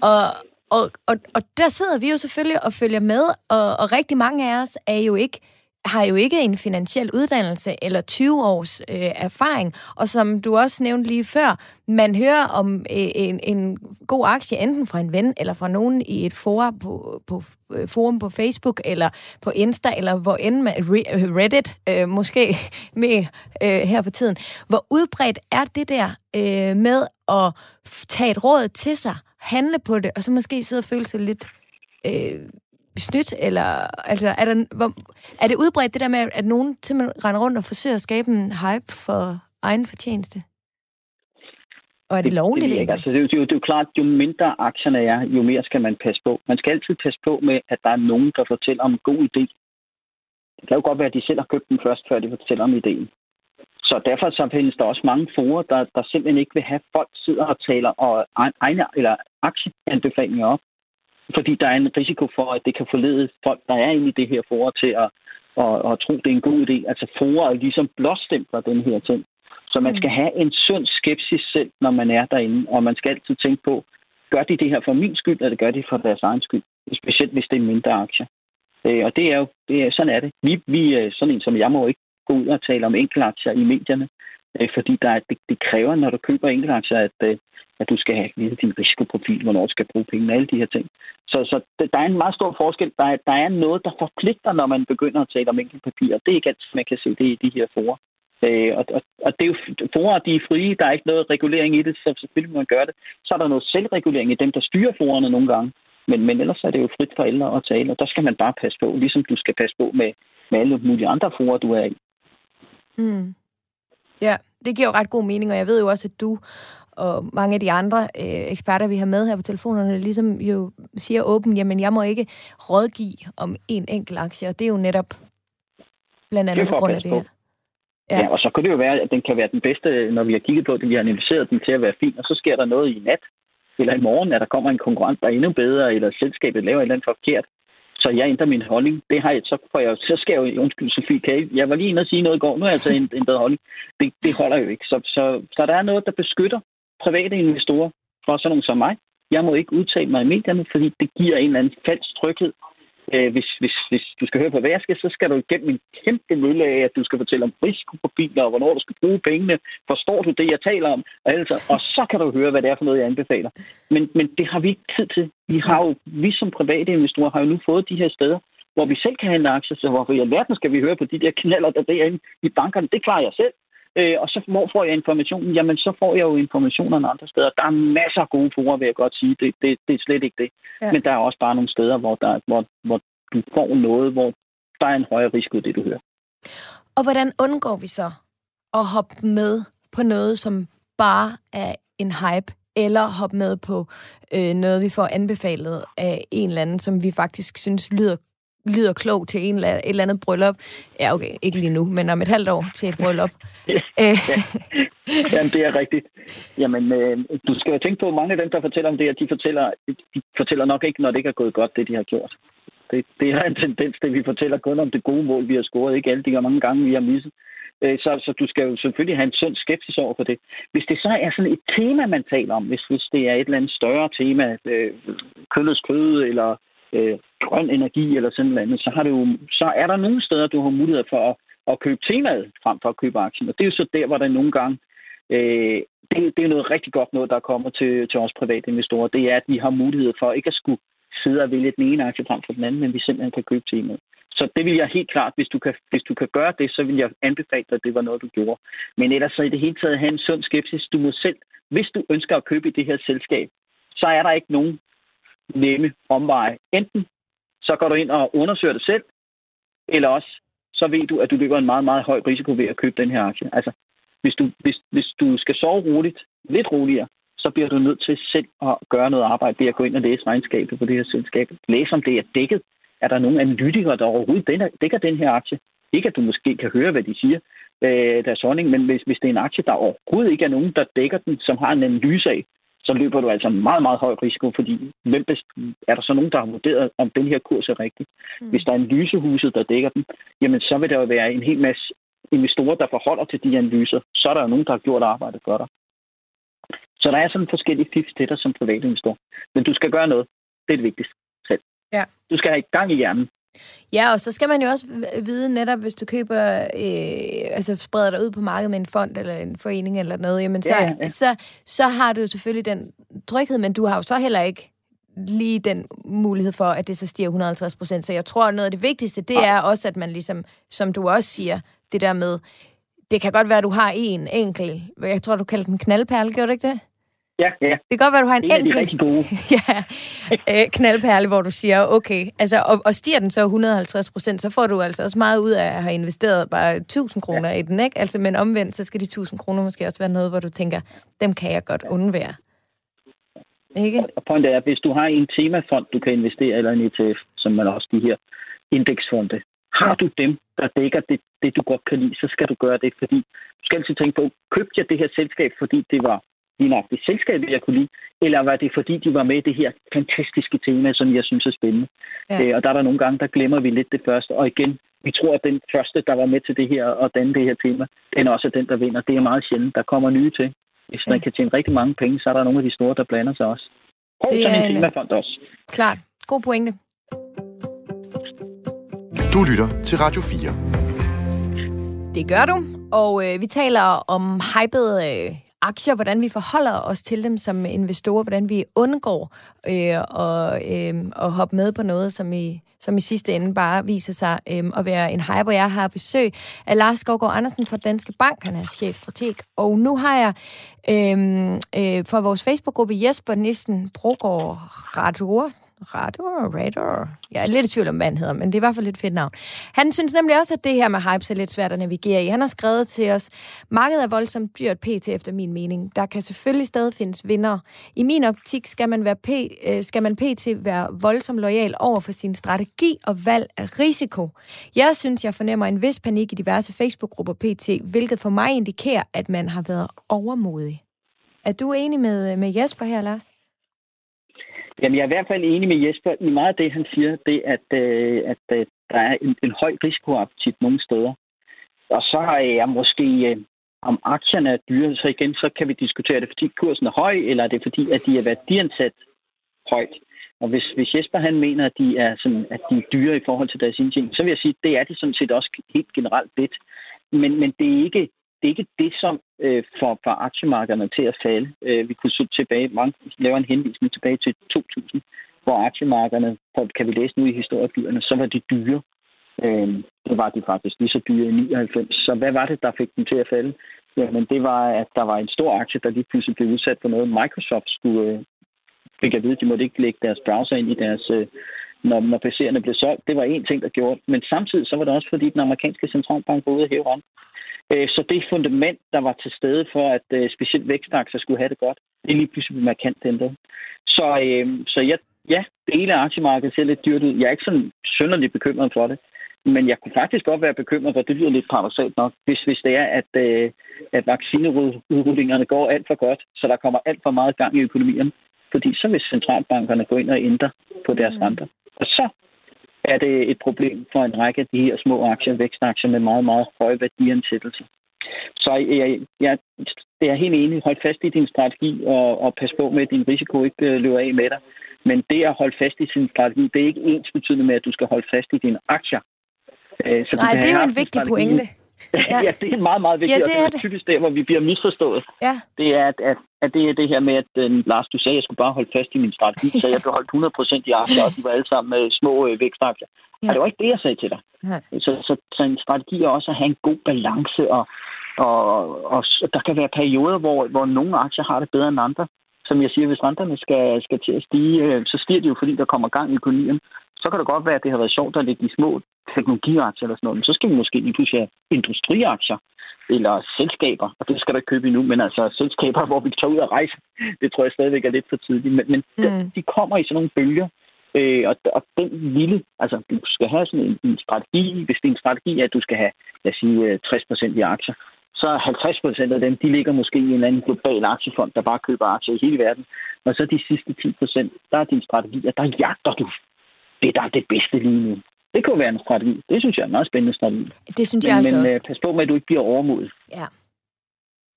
Og, og, og, og der sidder vi jo selvfølgelig og følger med, og, og rigtig mange af os er jo ikke har jo ikke en finansiel uddannelse eller 20 års øh, erfaring, og som du også nævnte lige før, man hører om øh, en, en god aktie enten fra en ven eller fra nogen i et forum på, på, øh, forum på Facebook eller på Insta eller hvor end man, Reddit øh, måske med øh, her for tiden. Hvor udbredt er det der øh, med at tage et råd til sig, handle på det, og så måske sidde og føle sig lidt øh, snydt, eller altså, er, der, hvor, er det udbredt det der med, at nogen simpelthen render rundt og forsøger at skabe en hype for egen fortjeneste? Og er det, det lovligt? Det, det, altså, det, er jo, det er jo klart, jo mindre aktierne er, jo mere skal man passe på. Man skal altid passe på med, at der er nogen, der fortæller om en god idé. Det kan jo godt være, at de selv har købt den først, før de fortæller om ideen. Så derfor så findes der også mange forer, der, der simpelthen ikke vil have folk sidder og taler og egne eller aktieanbefalinger op fordi der er en risiko for, at det kan forlede folk, der er inde i det her forår, til at, at, at tro, det er en god idé. Altså forer ligesom blåstempler den her ting. Så man mm. skal have en sund skepsis selv, når man er derinde, og man skal altid tænke på, gør de det her for min skyld, eller gør de for deres egen skyld? Specielt hvis det er mindre aktier. Øh, og det er jo, det er, sådan er det. Vi, vi, sådan en som jeg må ikke gå ud og tale om enkeltaktier i medierne, øh, fordi der er, det, det kræver, når du køber enkeltaktier, at, øh, at du skal have din risikoprofil, hvornår du skal bruge penge, alle de her ting. Så, så der er en meget stor forskel. Der er, der er noget, der forpligter, når man begynder at tale om enkeltpapir. Det er ikke altid, man kan se det i de her forer. Øh, og, og, og det er jo forer, de er frie. Der er ikke noget regulering i det, så selvfølgelig må man gøre det. Så er der noget selvregulering i dem, der styrer forerne nogle gange. Men, men ellers er det jo frit for alle at tale, og der skal man bare passe på, ligesom du skal passe på med, med alle mulige andre forer, du er i. Mm. Ja, det giver jo ret god mening, og jeg ved jo også, at du og mange af de andre øh, eksperter, vi har med her på telefonerne, ligesom jo siger åbent, jamen jeg må ikke rådgive om en enkelt aktie, og det er jo netop blandt andet på grund af det her. Ja. ja, og så kan det jo være, at den kan være den bedste, når vi har kigget på det, vi har analyseret den til at være fin, og så sker der noget i nat, eller i morgen, at der kommer en konkurrent, der er endnu bedre, eller selskabet laver et eller andet forkert. Så jeg ændrer min holdning. Det har jeg, så, får jeg, så skal jeg jo, undskyld Sofie, kan jeg, jeg var lige inde og sige noget i går, nu har jeg altså ændret holdning. Det, det holder jo ikke. Så, så, så der er noget, der beskytter private investorer, for sådan nogen som mig. Jeg må ikke udtale mig i medierne, fordi det giver en eller anden falsk tryghed. Øh, hvis, hvis, hvis du skal høre på hvad jeg skal, så skal du igennem en kæmpe mølle af, at du skal fortælle om risiko på biler, og hvornår du skal bruge pengene. Forstår du det, jeg taler om? Og, altså, og så kan du høre, hvad det er for noget, jeg anbefaler. Men, men det har vi ikke tid til. Vi har jo, vi som private investorer har jo nu fået de her steder, hvor vi selv kan handle aktier, så hvorfor i alverden skal vi høre på de der knaller, der derinde i bankerne? Det klarer jeg selv. Øh, og så hvor får jeg informationen? Jamen, så får jeg jo informationerne andre steder. Der er masser af gode forer, vil jeg godt sige. Det, det, det er slet ikke det. Ja. Men der er også bare nogle steder, hvor, der, hvor, hvor du får noget, hvor der er en højere risiko, det du hører. Og hvordan undgår vi så at hoppe med på noget, som bare er en hype, eller hoppe med på øh, noget, vi får anbefalet af en eller anden, som vi faktisk synes lyder lyder klog til en eller, et eller andet bryllup. Ja, okay, ikke lige nu, men om et halvt år til et bryllup. ja, Jamen, det er rigtigt. Jamen, øh, du skal jo tænke på, at mange af dem, der fortæller om det, at de fortæller, de fortæller nok ikke, når det ikke er gået godt, det de har gjort. Det, det er en tendens, det vi fortæller kun om det gode mål, vi har scoret, ikke alle de mange gange, vi har misset. Øh, så, så du skal jo selvfølgelig have en sund skepsis over for det. Hvis det så er sådan et tema, man taler om, hvis, hvis det er et eller andet større tema, øh, køllets kød, eller øh, grøn energi eller sådan noget, så, har du, så er der nogle steder, du har mulighed for at, at købe temaet frem for at købe aktien. Og det er jo så der, hvor der nogle gange øh, det, det er noget rigtig godt noget, der kommer til, til os private investorer. Det er, at vi har mulighed for ikke at skulle sidde og vælge den ene aktie frem for den anden, men vi simpelthen kan købe temaet. Så det vil jeg helt klart, hvis du kan, hvis du kan gøre det, så vil jeg anbefale dig, at det var noget, du gjorde. Men ellers så i det hele taget have en sund skepsis. Du må selv, hvis du ønsker at købe i det her selskab, så er der ikke nogen nemme omveje. Enten så går du ind og undersøger det selv, eller også så ved du, at du løber en meget, meget høj risiko ved at købe den her aktie. Altså, hvis du, hvis, hvis du skal sove roligt, lidt roligere, så bliver du nødt til selv at gøre noget arbejde ved at gå ind og læse regnskabet på det her selskab. Læse om det er dækket. Er der nogen analytikere, der overhovedet dækker den her aktie? Ikke at du måske kan høre, hvad de siger, øh, deres holdning, men hvis, hvis det er en aktie, der overhovedet ikke er nogen, der dækker den, som har en analyse af, så løber du altså en meget, meget høj risiko, fordi hvem er der så nogen, der har vurderet, om den her kurs er rigtig? Mm. Hvis der er en lysehuset, der dækker den, jamen så vil der jo være en hel masse investorer, der forholder til de analyser. Så er der jo nogen, der har gjort arbejdet for dig. Så der er sådan forskellige fifs til dig som privat investor. Men du skal gøre noget. Det er det vigtigste selv. Ja. Du skal have gang i hjernen. Ja, og så skal man jo også vide netop, hvis du køber, øh, altså spreder dig ud på markedet med en fond eller en forening eller noget, jamen så, ja, ja. så, så har du selvfølgelig den tryghed, men du har jo så heller ikke lige den mulighed for, at det så stiger 150 procent. Så jeg tror, at noget af det vigtigste, det er også, at man ligesom, som du også siger, det der med, det kan godt være, at du har en enkel, jeg tror, du kaldte den knaldperle, gjorde du ikke det? Ja, ja. Det kan godt være, at du har en, en enkelt gode. ja, øh, knaldperle, hvor du siger, okay, altså, og, og stiger den så 150 procent, så får du altså også meget ud af at have investeret bare 1000 kroner ja. i den, ikke? Altså, men omvendt, så skal de 1000 kroner måske også være noget, hvor du tænker, dem kan jeg godt undvære. Ikke? Og pointet er, hvis du har en temafond, du kan investere, eller en ETF, som man også de her indeksfonde, har du dem, der dækker det, det, du godt kan lide, så skal du gøre det, fordi du skal altid tænke på, købte jeg det her selskab, fordi det var det selskab, jeg kunne lide, eller var det fordi, de var med i det her fantastiske tema, som jeg synes er spændende. Ja. Øh, og der er der nogle gange, der glemmer vi lidt det første. Og igen, vi tror, at den første, der var med til det her og danne det her tema, den er også den, der vinder. Det er meget sjældent. Der kommer nye til. Hvis man ja. kan tjene rigtig mange penge, så er der nogle af de store, der blander sig også. Prøv det sådan en temafond også. Klart. God pointe. Du lytter til Radio 4. Det gør du, og øh, vi taler om hyped øh, aktier, hvordan vi forholder os til dem som investorer, hvordan vi undgår øh, og, øh, at hoppe med på noget, som i, som i sidste ende bare viser sig øh, at være en hype. Og jeg har besøg af Lars Skovgaard Andersen fra Danske Bank, han er chefstrateg. Og nu har jeg øh, øh, fra vores Facebook-gruppe Jesper Nissen Brogaard Radur, Rador, Rador. Jeg er lidt i tvivl om, hvad han hedder, men det er i hvert fald et fedt navn. Han synes nemlig også, at det her med hype er lidt svært at navigere i. Han har skrevet til os, markedet er voldsomt dyrt pt. efter min mening. Der kan selvfølgelig stadig findes vinder. I min optik skal man, være p, øh, skal man pt. være voldsomt lojal over for sin strategi og valg af risiko. Jeg synes, jeg fornemmer en vis panik i diverse Facebook-grupper pt., hvilket for mig indikerer, at man har været overmodig. Er du enig med, øh, med Jesper her, Lars? Jamen, jeg er i hvert fald enig med Jesper i meget af det, han siger, det at, øh, at øh, der er en, en høj risikoappetit nogle steder. Og så har jeg måske, øh, om aktierne er dyre, så igen, så kan vi diskutere det, fordi kursen er høj, eller er det fordi, at de er værdiansat højt. Og hvis, hvis Jesper han mener, at de er, sådan, at de er dyre i forhold til deres indtjening, så vil jeg sige, at det er de sådan set også helt generelt lidt. Men, men det er ikke det er ikke det, som øh, får, får aktiemarkederne til at falde. Øh, vi kunne så tilbage, mange laver en henvisning tilbage til 2000, hvor aktiemarkederne, kan vi læse nu i historiebøgerne, så var de dyre. Øh, det var de faktisk lige så dyre i 99. Så hvad var det, der fik dem til at falde? Jamen, det var, at der var en stor aktie, der lige pludselig blev udsat for noget. Microsoft skulle, øh, fik at vide, at de måtte ikke lægge deres browser ind i deres, øh, når, når PC'erne blev solgt. Det var en ting, der gjorde Men samtidig så var det også, fordi den amerikanske centralbank var ude og hæve Øh, så det fundament, der var til stede for, at øh, specielt vækstaktier skulle have det godt, det er lige pludselig markant ændret. Så, øh, så jeg, ja, dele af aktiemarkedet ser lidt dyrt ud. Jeg er ikke sådan sønderligt bekymret for det. Men jeg kunne faktisk godt være bekymret for, det lyder lidt paradoxalt nok, hvis, hvis det er, at, øh, at vaccineudrullingerne går alt for godt, så der kommer alt for meget gang i økonomien. Fordi så vil centralbankerne gå ind og ændre på deres mm. renter. Og så er det et problem for en række af de her små aktier, vækstaktier med meget, meget høj værdiansættelse. Så jeg, jeg, det er helt enig. Hold fast i din strategi og, og pas på med, at din risiko ikke øh, løber af med dig. Men det at holde fast i sin strategi, det er ikke ens betydende med, at du skal holde fast i dine aktier. Øh, så Nej, det er jo en vigtig pointe. Ja. ja, det er meget, meget vigtigt, ja, det er og det er typisk der, hvor vi bliver misforstået. Ja. Det er, at, at, at det er det her med, at uh, Lars, du sagde, at jeg skulle bare holde fast i min strategi, så jeg beholdt 100% i aktier, og de var alle sammen uh, små uh, vækstaktier. Ja. Og det var ikke det, jeg sagde til dig. Ja. Så, så, så en strategi er også at have en god balance, og, og, og, og der kan være perioder, hvor, hvor nogle aktier har det bedre end andre. Som jeg siger, hvis renterne skal, skal til at stige, så stiger de jo, fordi der kommer gang i økonomien så kan det godt være, at det har været sjovt at lægge de små teknologiaktier eller sådan noget, men så skal vi måske lige pludselig have industriaktier eller selskaber, og det skal du ikke købe endnu, men altså selskaber, hvor vi tager ud og rejse, det tror jeg stadigvæk er lidt for tidligt, men, men mm. de, de kommer i sådan nogle bølger, øh, og, og den lille, altså du skal have sådan en, en strategi, hvis det er en strategi, at du skal have, lad os sige, 60% øh, i aktier, så 50 procent af dem, de ligger måske i en eller anden global aktiefond, der bare køber aktier i hele verden. Og så de sidste 10 procent, der er din strategi, at der jagter du det, der er det bedste lige nu. Det kunne være en strategi. Det synes jeg er en meget spændende strategi. Det synes men, jeg altså men, også. Men øh, pas på med, at du ikke bliver overmodet. Ja.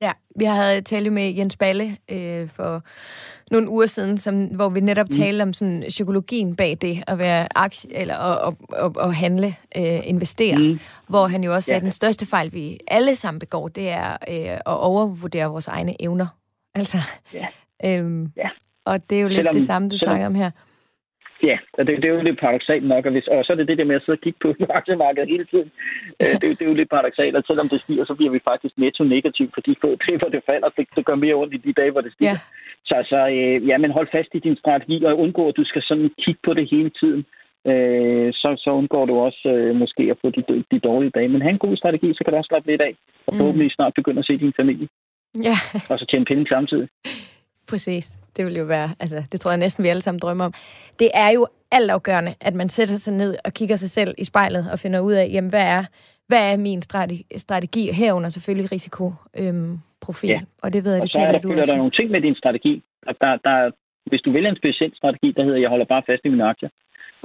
Ja, vi havde talt med Jens Balle øh, for nogle uger siden, som, hvor vi netop mm. talte om sådan psykologien bag det at være aktie, eller at, at, at, at handle, øh, investere. Mm. Hvor han jo også sagde, ja. at den største fejl, vi alle sammen begår, det er øh, at overvurdere vores egne evner. Altså, ja. Øhm, ja. Og det er jo selvom, lidt det samme, du selvom, snakker om her. Ja, og det, det er jo lidt paradoxalt nok, og, hvis, og så er det det der med at sidde og kigge på aktiemarkedet hele tiden. Øh, det, det er jo lidt paradoxalt, at selvom det stiger, så bliver vi faktisk netto negativ for de få dage, hvor det falder. Det, det gør mere ondt i de dage, hvor det stiger. Ja. Så altså, øh, ja, men hold fast i din strategi, og undgå, at du skal sådan kigge på det hele tiden. Øh, så, så undgår du også øh, måske at få de, de dårlige dage. Men have en god strategi, så kan du også slappe lidt af, og mm. forhåbentlig snart begynde at se din familie. Ja. Og så tjene penge samtidig. Præcis. Det vil jo være, altså, det tror jeg næsten, vi alle sammen drømmer om. Det er jo altafgørende, at man sætter sig ned og kigger sig selv i spejlet og finder ud af, jamen, hvad er, hvad er min strategi, strategi herunder selvfølgelig risikoprofil. Øhm, ja. Og det ved jeg, og det er der, du også. der nogle ting med din strategi. Der, der, der, hvis du vælger en speciel strategi, der hedder, jeg holder bare fast i mine aktier,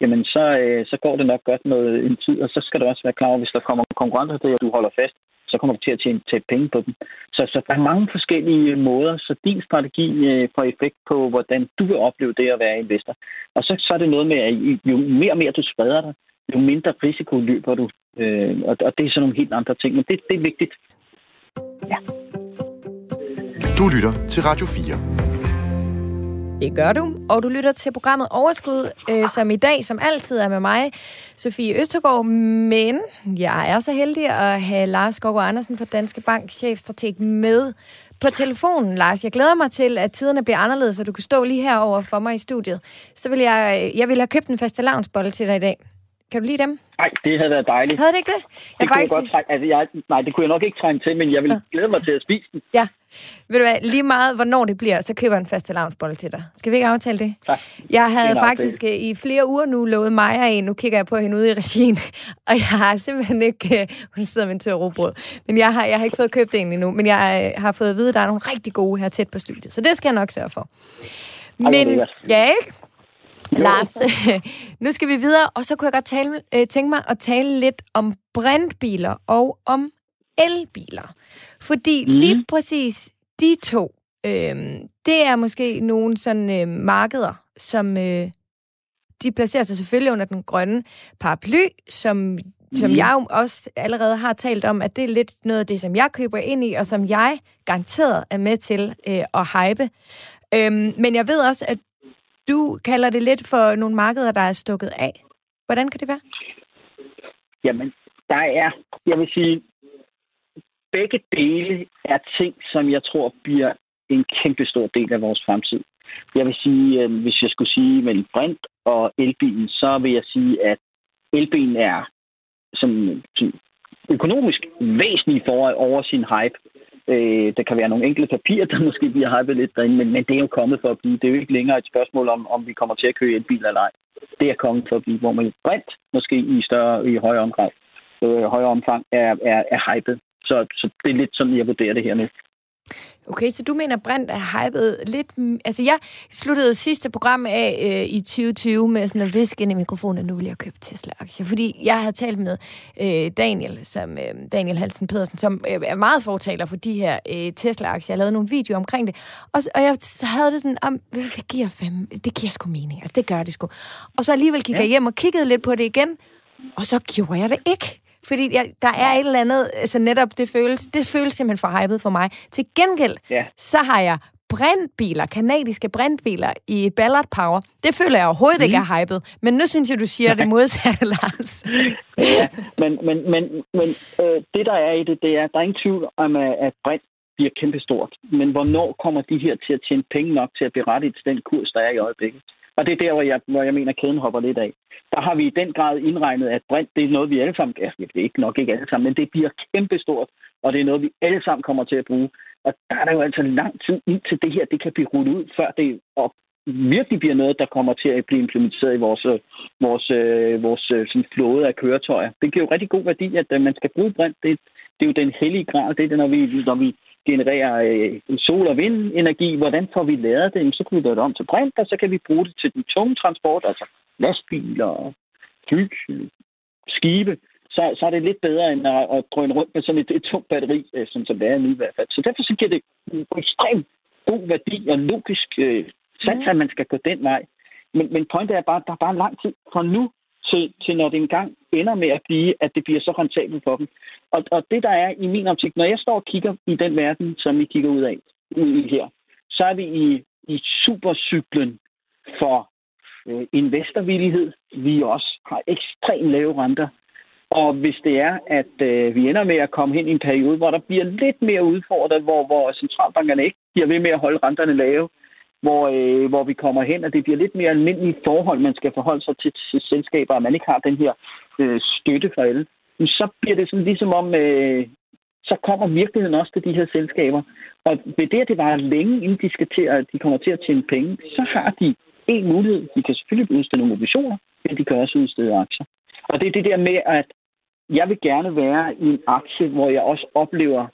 jamen så, øh, så går det nok godt noget en tid, og så skal du også være klar over, hvis der kommer konkurrenter til, at du holder fast, så kommer du til at tjene tjene penge på dem. Så, så der er mange forskellige måder, så din strategi øh, får effekt på, hvordan du vil opleve det at være investor. Og så, så er det noget med, at jo mere og mere du spreder dig, jo mindre risiko løber du. Øh, og, og det er sådan nogle helt andre ting, men det, det er vigtigt. Ja. Du lytter til Radio 4. Det gør du, og du lytter til programmet Overskud, øh, som i dag, som altid, er med mig, Sofie Østergaard. Men jeg er så heldig at have Lars Skov Andersen fra Danske Bank, chefstrateg, med på telefonen, Lars. Jeg glæder mig til, at tiderne bliver anderledes, så du kan stå lige herover for mig i studiet. Så vil jeg, øh, jeg vil have købt en faste til dig i dag. Kan du lide dem? Nej, det havde været dejligt. Havde det ikke det? Jeg det faktisk... kunne jeg godt altså, jeg, Nej, det kunne jeg nok ikke trænge til, men jeg vil ja. glæde mig til at spise den. Ja. Ved du hvad, lige meget hvornår det bliver, så køber jeg en fast lavnsbolle til dig. Skal vi ikke aftale det? Ja. Jeg havde det faktisk det. Øh, i flere uger nu lovet Maja en. Nu kigger jeg på hende ude i regien, og jeg har simpelthen ikke... Uh, hun sidder med en tør robrød. Men jeg har, jeg har ikke fået købt en endnu. Men jeg uh, har fået at vide, at der er nogle rigtig gode her tæt på studiet. Så det skal jeg nok sørge for. Men, ja, ikke? Lars, nu skal vi videre, og så kunne jeg godt tale, øh, tænke mig at tale lidt om brintbiler og om elbiler. Fordi mm. lige præcis de to, øh, det er måske nogle sådan øh, markeder, som øh, de placerer sig selvfølgelig under den grønne paraply, som som mm. jeg jo også allerede har talt om, at det er lidt noget af det, som jeg køber ind i, og som jeg garanteret er med til øh, at hype. Øhm, men jeg ved også, at du kalder det lidt for nogle markeder, der er stukket af. Hvordan kan det være? Jamen, der er, jeg vil sige, begge dele er ting, som jeg tror bliver en kæmpe stor del af vores fremtid. Jeg vil sige, øh, hvis jeg skulle sige mellem brint og elbilen, så vil jeg sige, at elbilen er som, som økonomisk væsentlig for over sin hype. Øh, der kan være nogle enkelte papirer, der måske bliver hypet lidt derinde, men, men det er jo kommet for at blive. Det er jo ikke længere et spørgsmål om, om vi kommer til at køre en bil eller ej. Det er kommet for at blive, hvor man brint måske i større, i højere omfang, øh, højere omfang er, er, er hypet. Så, så det er lidt sådan, jeg vurderer det her nu. Okay, så du mener, Brint er hypet lidt... Altså, jeg sluttede sidste program af øh, i 2020 med sådan at viske ind i mikrofonen, at nu vil jeg købe Tesla-aktier. Fordi jeg havde talt med øh, Daniel, som, øh, Daniel Hansen Pedersen, som øh, er meget fortaler for de her øh, Tesla-aktier. Jeg lavede nogle videoer omkring det. Og, og jeg havde det sådan, om, det giver fem, det giver sgu mening. Altså, det gør det sgu. Og så alligevel gik ja. jeg hjem og kiggede lidt på det igen, og så gjorde jeg det ikke. Fordi jeg, der er et eller andet, altså netop det føles, det føles simpelthen for hypet for mig. Til gengæld, ja. så har jeg brintbiler, kanadiske brintbiler i Ballard Power. Det føler jeg overhovedet mm. ikke er hypet. Men nu synes jeg, du siger det modsatte, Lars. ja, men, men, men, men øh, det, der er i det, det er, der er ingen tvivl om, at brint bliver kæmpestort. Men hvornår kommer de her til at tjene penge nok til at berettige til den kurs, der er i øjeblikket? Og det er der, hvor jeg, hvor jeg mener, at kæden hopper lidt af. Der har vi i den grad indregnet, at brint, det er noget, vi alle sammen, ja, det er ikke nok ikke alle sammen, men det bliver kæmpestort, og det er noget, vi alle sammen kommer til at bruge. Og der er der jo altså lang tid ind til det her, det kan blive rullet ud, før det op virkelig bliver noget, der kommer til at blive implementeret i vores, vores, øh, vores øh, sådan flåde af køretøjer. Det giver jo rigtig god værdi, at øh, man skal bruge brint. Det, det er jo den hellige grad. Det er det, når vi, når vi genererer øh, sol- og vindenergi. Hvordan får vi lavet det? Så kan vi lave det om til brint, og så kan vi bruge det til den tunge transport, altså lastbiler, fly, skibe. så, så er det lidt bedre end at, at drøne rundt med sådan et, et tungt batteri, øh, som, som det er nu i hvert fald. Så derfor så giver det en ekstremt god værdi og logisk øh, sats, mm. at man skal gå den vej. Men, men pointet er bare, at der er bare lang tid fra nu til, til når det engang ender med at blive, at det bliver så rentabelt for dem. Og, og det, der er i min optik, når jeg står og kigger i den verden, som vi kigger ud af ud i her, så er vi i, i supercyklen for øh, investorvillighed. Vi også har ekstremt lave renter. Og hvis det er, at øh, vi ender med at komme hen i en periode, hvor der bliver lidt mere udfordret, hvor, hvor centralbankerne ikke bliver ved med at holde renterne lave, hvor, øh, hvor vi kommer hen, og det bliver lidt mere almindelige forhold, man skal forholde sig til, til selskaber, og man ikke har den her øh, støtte for alle, så bliver det sådan ligesom om, øh, så kommer virkeligheden også til de her selskaber. Og ved det, at det var længe, inden de, skal til at, de kommer til at tjene penge, så har de en mulighed. De kan selvfølgelig udstede nogle obligationer, men de kan også udstede aktier. Og det er det der med, at jeg vil gerne være i en aktie, hvor jeg også oplever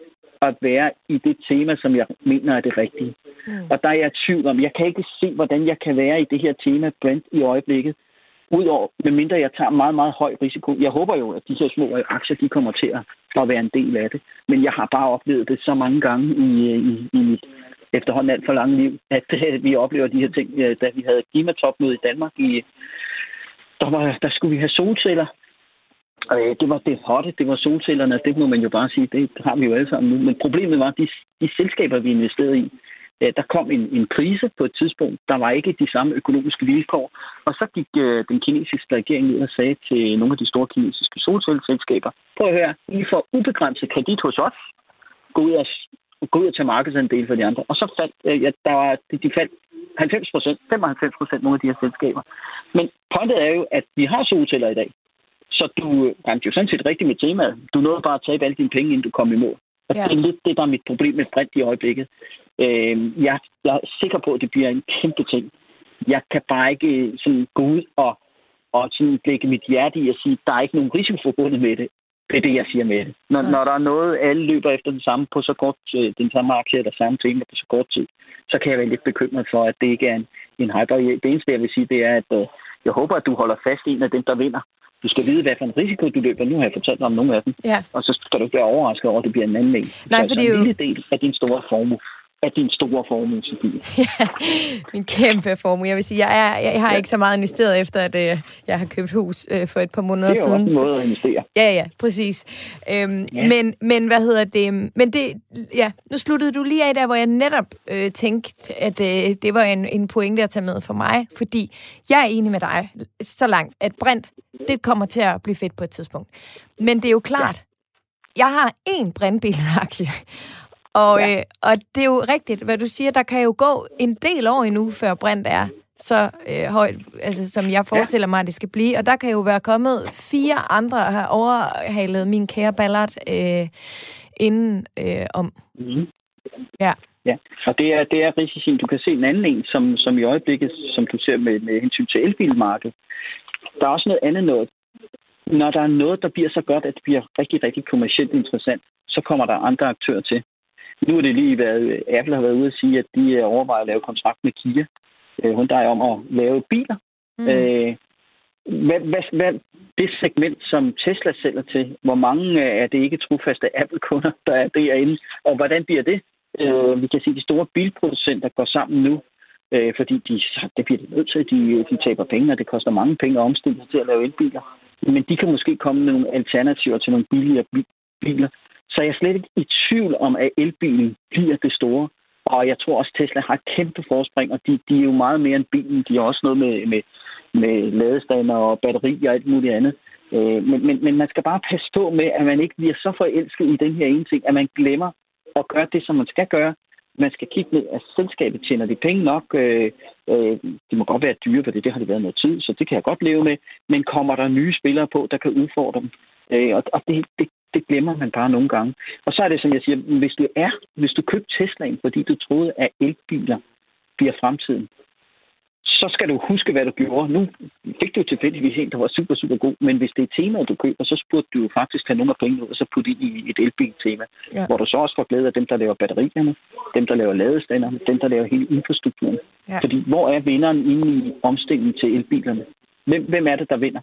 at være i det tema, som jeg mener er det rigtige. Mm. Og der er jeg tvivl om, jeg kan ikke se, hvordan jeg kan være i det her tema Brent i øjeblikket, udover, medmindre jeg tager meget, meget høj risiko. Jeg håber jo, at de her små aktier, de kommer til at være en del af det. Men jeg har bare oplevet det så mange gange i, i, i mit efterhånden alt for lange liv, at, vi oplever de her ting. Da vi havde klimatopmøde i Danmark, i, der, var, der skulle vi have solceller, Øh, det var det hotte, det var solcellerne, det må man jo bare sige, det har vi jo alle sammen nu. Men problemet var, at de, de selskaber, vi investerede i, øh, der kom en, en krise på et tidspunkt. Der var ikke de samme økonomiske vilkår. Og så gik øh, den kinesiske regering ud og sagde til nogle af de store kinesiske solcelleselskaber, prøv at høre, I får ubegrænset kredit hos os. Gå ud og, gå ud og tage markedsandel for de andre. Og så faldt, øh, ja, der var, de, de faldt 90 procent, 95 procent nogle af de her selskaber. Men pointet er jo, at vi har solceller i dag. Så du ramte jo sådan set rigtigt med temaet. Du nåede bare at tabe alle dine penge, inden du kom i mål. Og ja. det er lidt det, der er mit problem med sprint i øjeblikket. Øh, jeg, jeg er sikker på, at det bliver en kæmpe ting. Jeg kan bare ikke sådan gå ud og, og sådan lægge mit hjerte i at sige, at der er ikke nogen risiko forbundet med det. Det er det, jeg siger med det. Når, ja. når der er noget, alle løber efter den samme på så kort, øh, den samme aktie eller samme tema på så kort tid, så kan jeg være lidt bekymret for, at det ikke er en, en hyper. Det eneste, jeg vil sige, det er, at øh, jeg håber, at du holder fast i en af dem, der vinder. Du skal vide, hvad for en risiko du løber. Nu har jeg fortalt dig om nogle af dem. Ja. Og så skal du ikke være overrasket over, at det bliver en anden en. Nej, for det er jo... en lille del af din store formue af din store formue, Sofie. ja, min kæmpe formue. Jeg vil sige, jeg, er, jeg har ja. ikke så meget investeret efter, at øh, jeg har købt hus øh, for et par måneder siden. Det er jo også en måde at investere. Ja, ja, præcis. Øhm, ja. Men, men hvad hedder det? Men det, ja, nu sluttede du lige af der, hvor jeg netop øh, tænkte, at øh, det var en, en pointe at tage med for mig, fordi jeg er enig med dig så langt, at brint, det kommer til at blive fedt på et tidspunkt. Men det er jo klart, ja. jeg har én brintbilaktie, og, ja. øh, og det er jo rigtigt, hvad du siger, der kan jo gå en del år endnu, før brint er så øh, højt, altså, som jeg forestiller mig, at det skal blive. Og der kan jo være kommet fire andre, der har overhalet min kære Ballard øh, inden øh, om. Mm. Ja. Ja, og det er, det er risici. Du kan se en anden en, som, som i øjeblikket, som du ser med, med hensyn til elbilmarkedet. Der er også noget andet noget. Når der er noget, der bliver så godt, at det bliver rigtig, rigtig kommercielt interessant, så kommer der andre aktører til. Nu er det lige været, Apple har været ude at sige, at de overvejer at lave kontrakt med Kia, øh, Hyundai om at lave biler. Mm. Øh, hvad, hvad, hvad, det segment, som Tesla sælger til, hvor mange er det ikke trofaste Apple-kunder, der er derinde, og hvordan bliver det? Øh, vi kan se, at de store bilproducenter går sammen nu, øh, fordi de, det bliver de nødt til, de, de taber penge, og det koster mange penge at omstille sig til at lave elbiler. Men de kan måske komme med nogle alternativer til nogle billigere biler, så jeg er slet ikke i tvivl om, at elbilen bliver det store. Og jeg tror også, at Tesla har kæmpe forspring, og de, de er jo meget mere end bilen. De har også noget med, med, med ladestander og batteri og alt muligt andet. Øh, men, men, men man skal bare passe på med, at man ikke bliver så forelsket i den her ene ting, at man glemmer at gøre det, som man skal gøre. Man skal kigge ned, at selskabet tjener de penge nok. Øh, øh, det må godt være dyre, for det, det har det været noget tid, så det kan jeg godt leve med. Men kommer der nye spillere på, der kan udfordre dem? Øh, og og det, det, det glemmer man bare nogle gange. Og så er det, som jeg siger, hvis du er, hvis du købte Teslaen, fordi du troede, at elbiler bliver fremtiden, så skal du huske, hvad du gjorde. Nu fik du tilfældigvis en, der var super, super god, men hvis det er temaet, du køber, så burde du jo faktisk have nogle af pengene ud, og så putte ind i et elbil-tema, ja. hvor du så også får glæde af dem, der laver batterierne, dem, der laver ladestanderne, dem, der laver hele infrastrukturen. Ja. Fordi hvor er vinderen inde i omstillingen til elbilerne? Hvem, hvem er det, der vinder?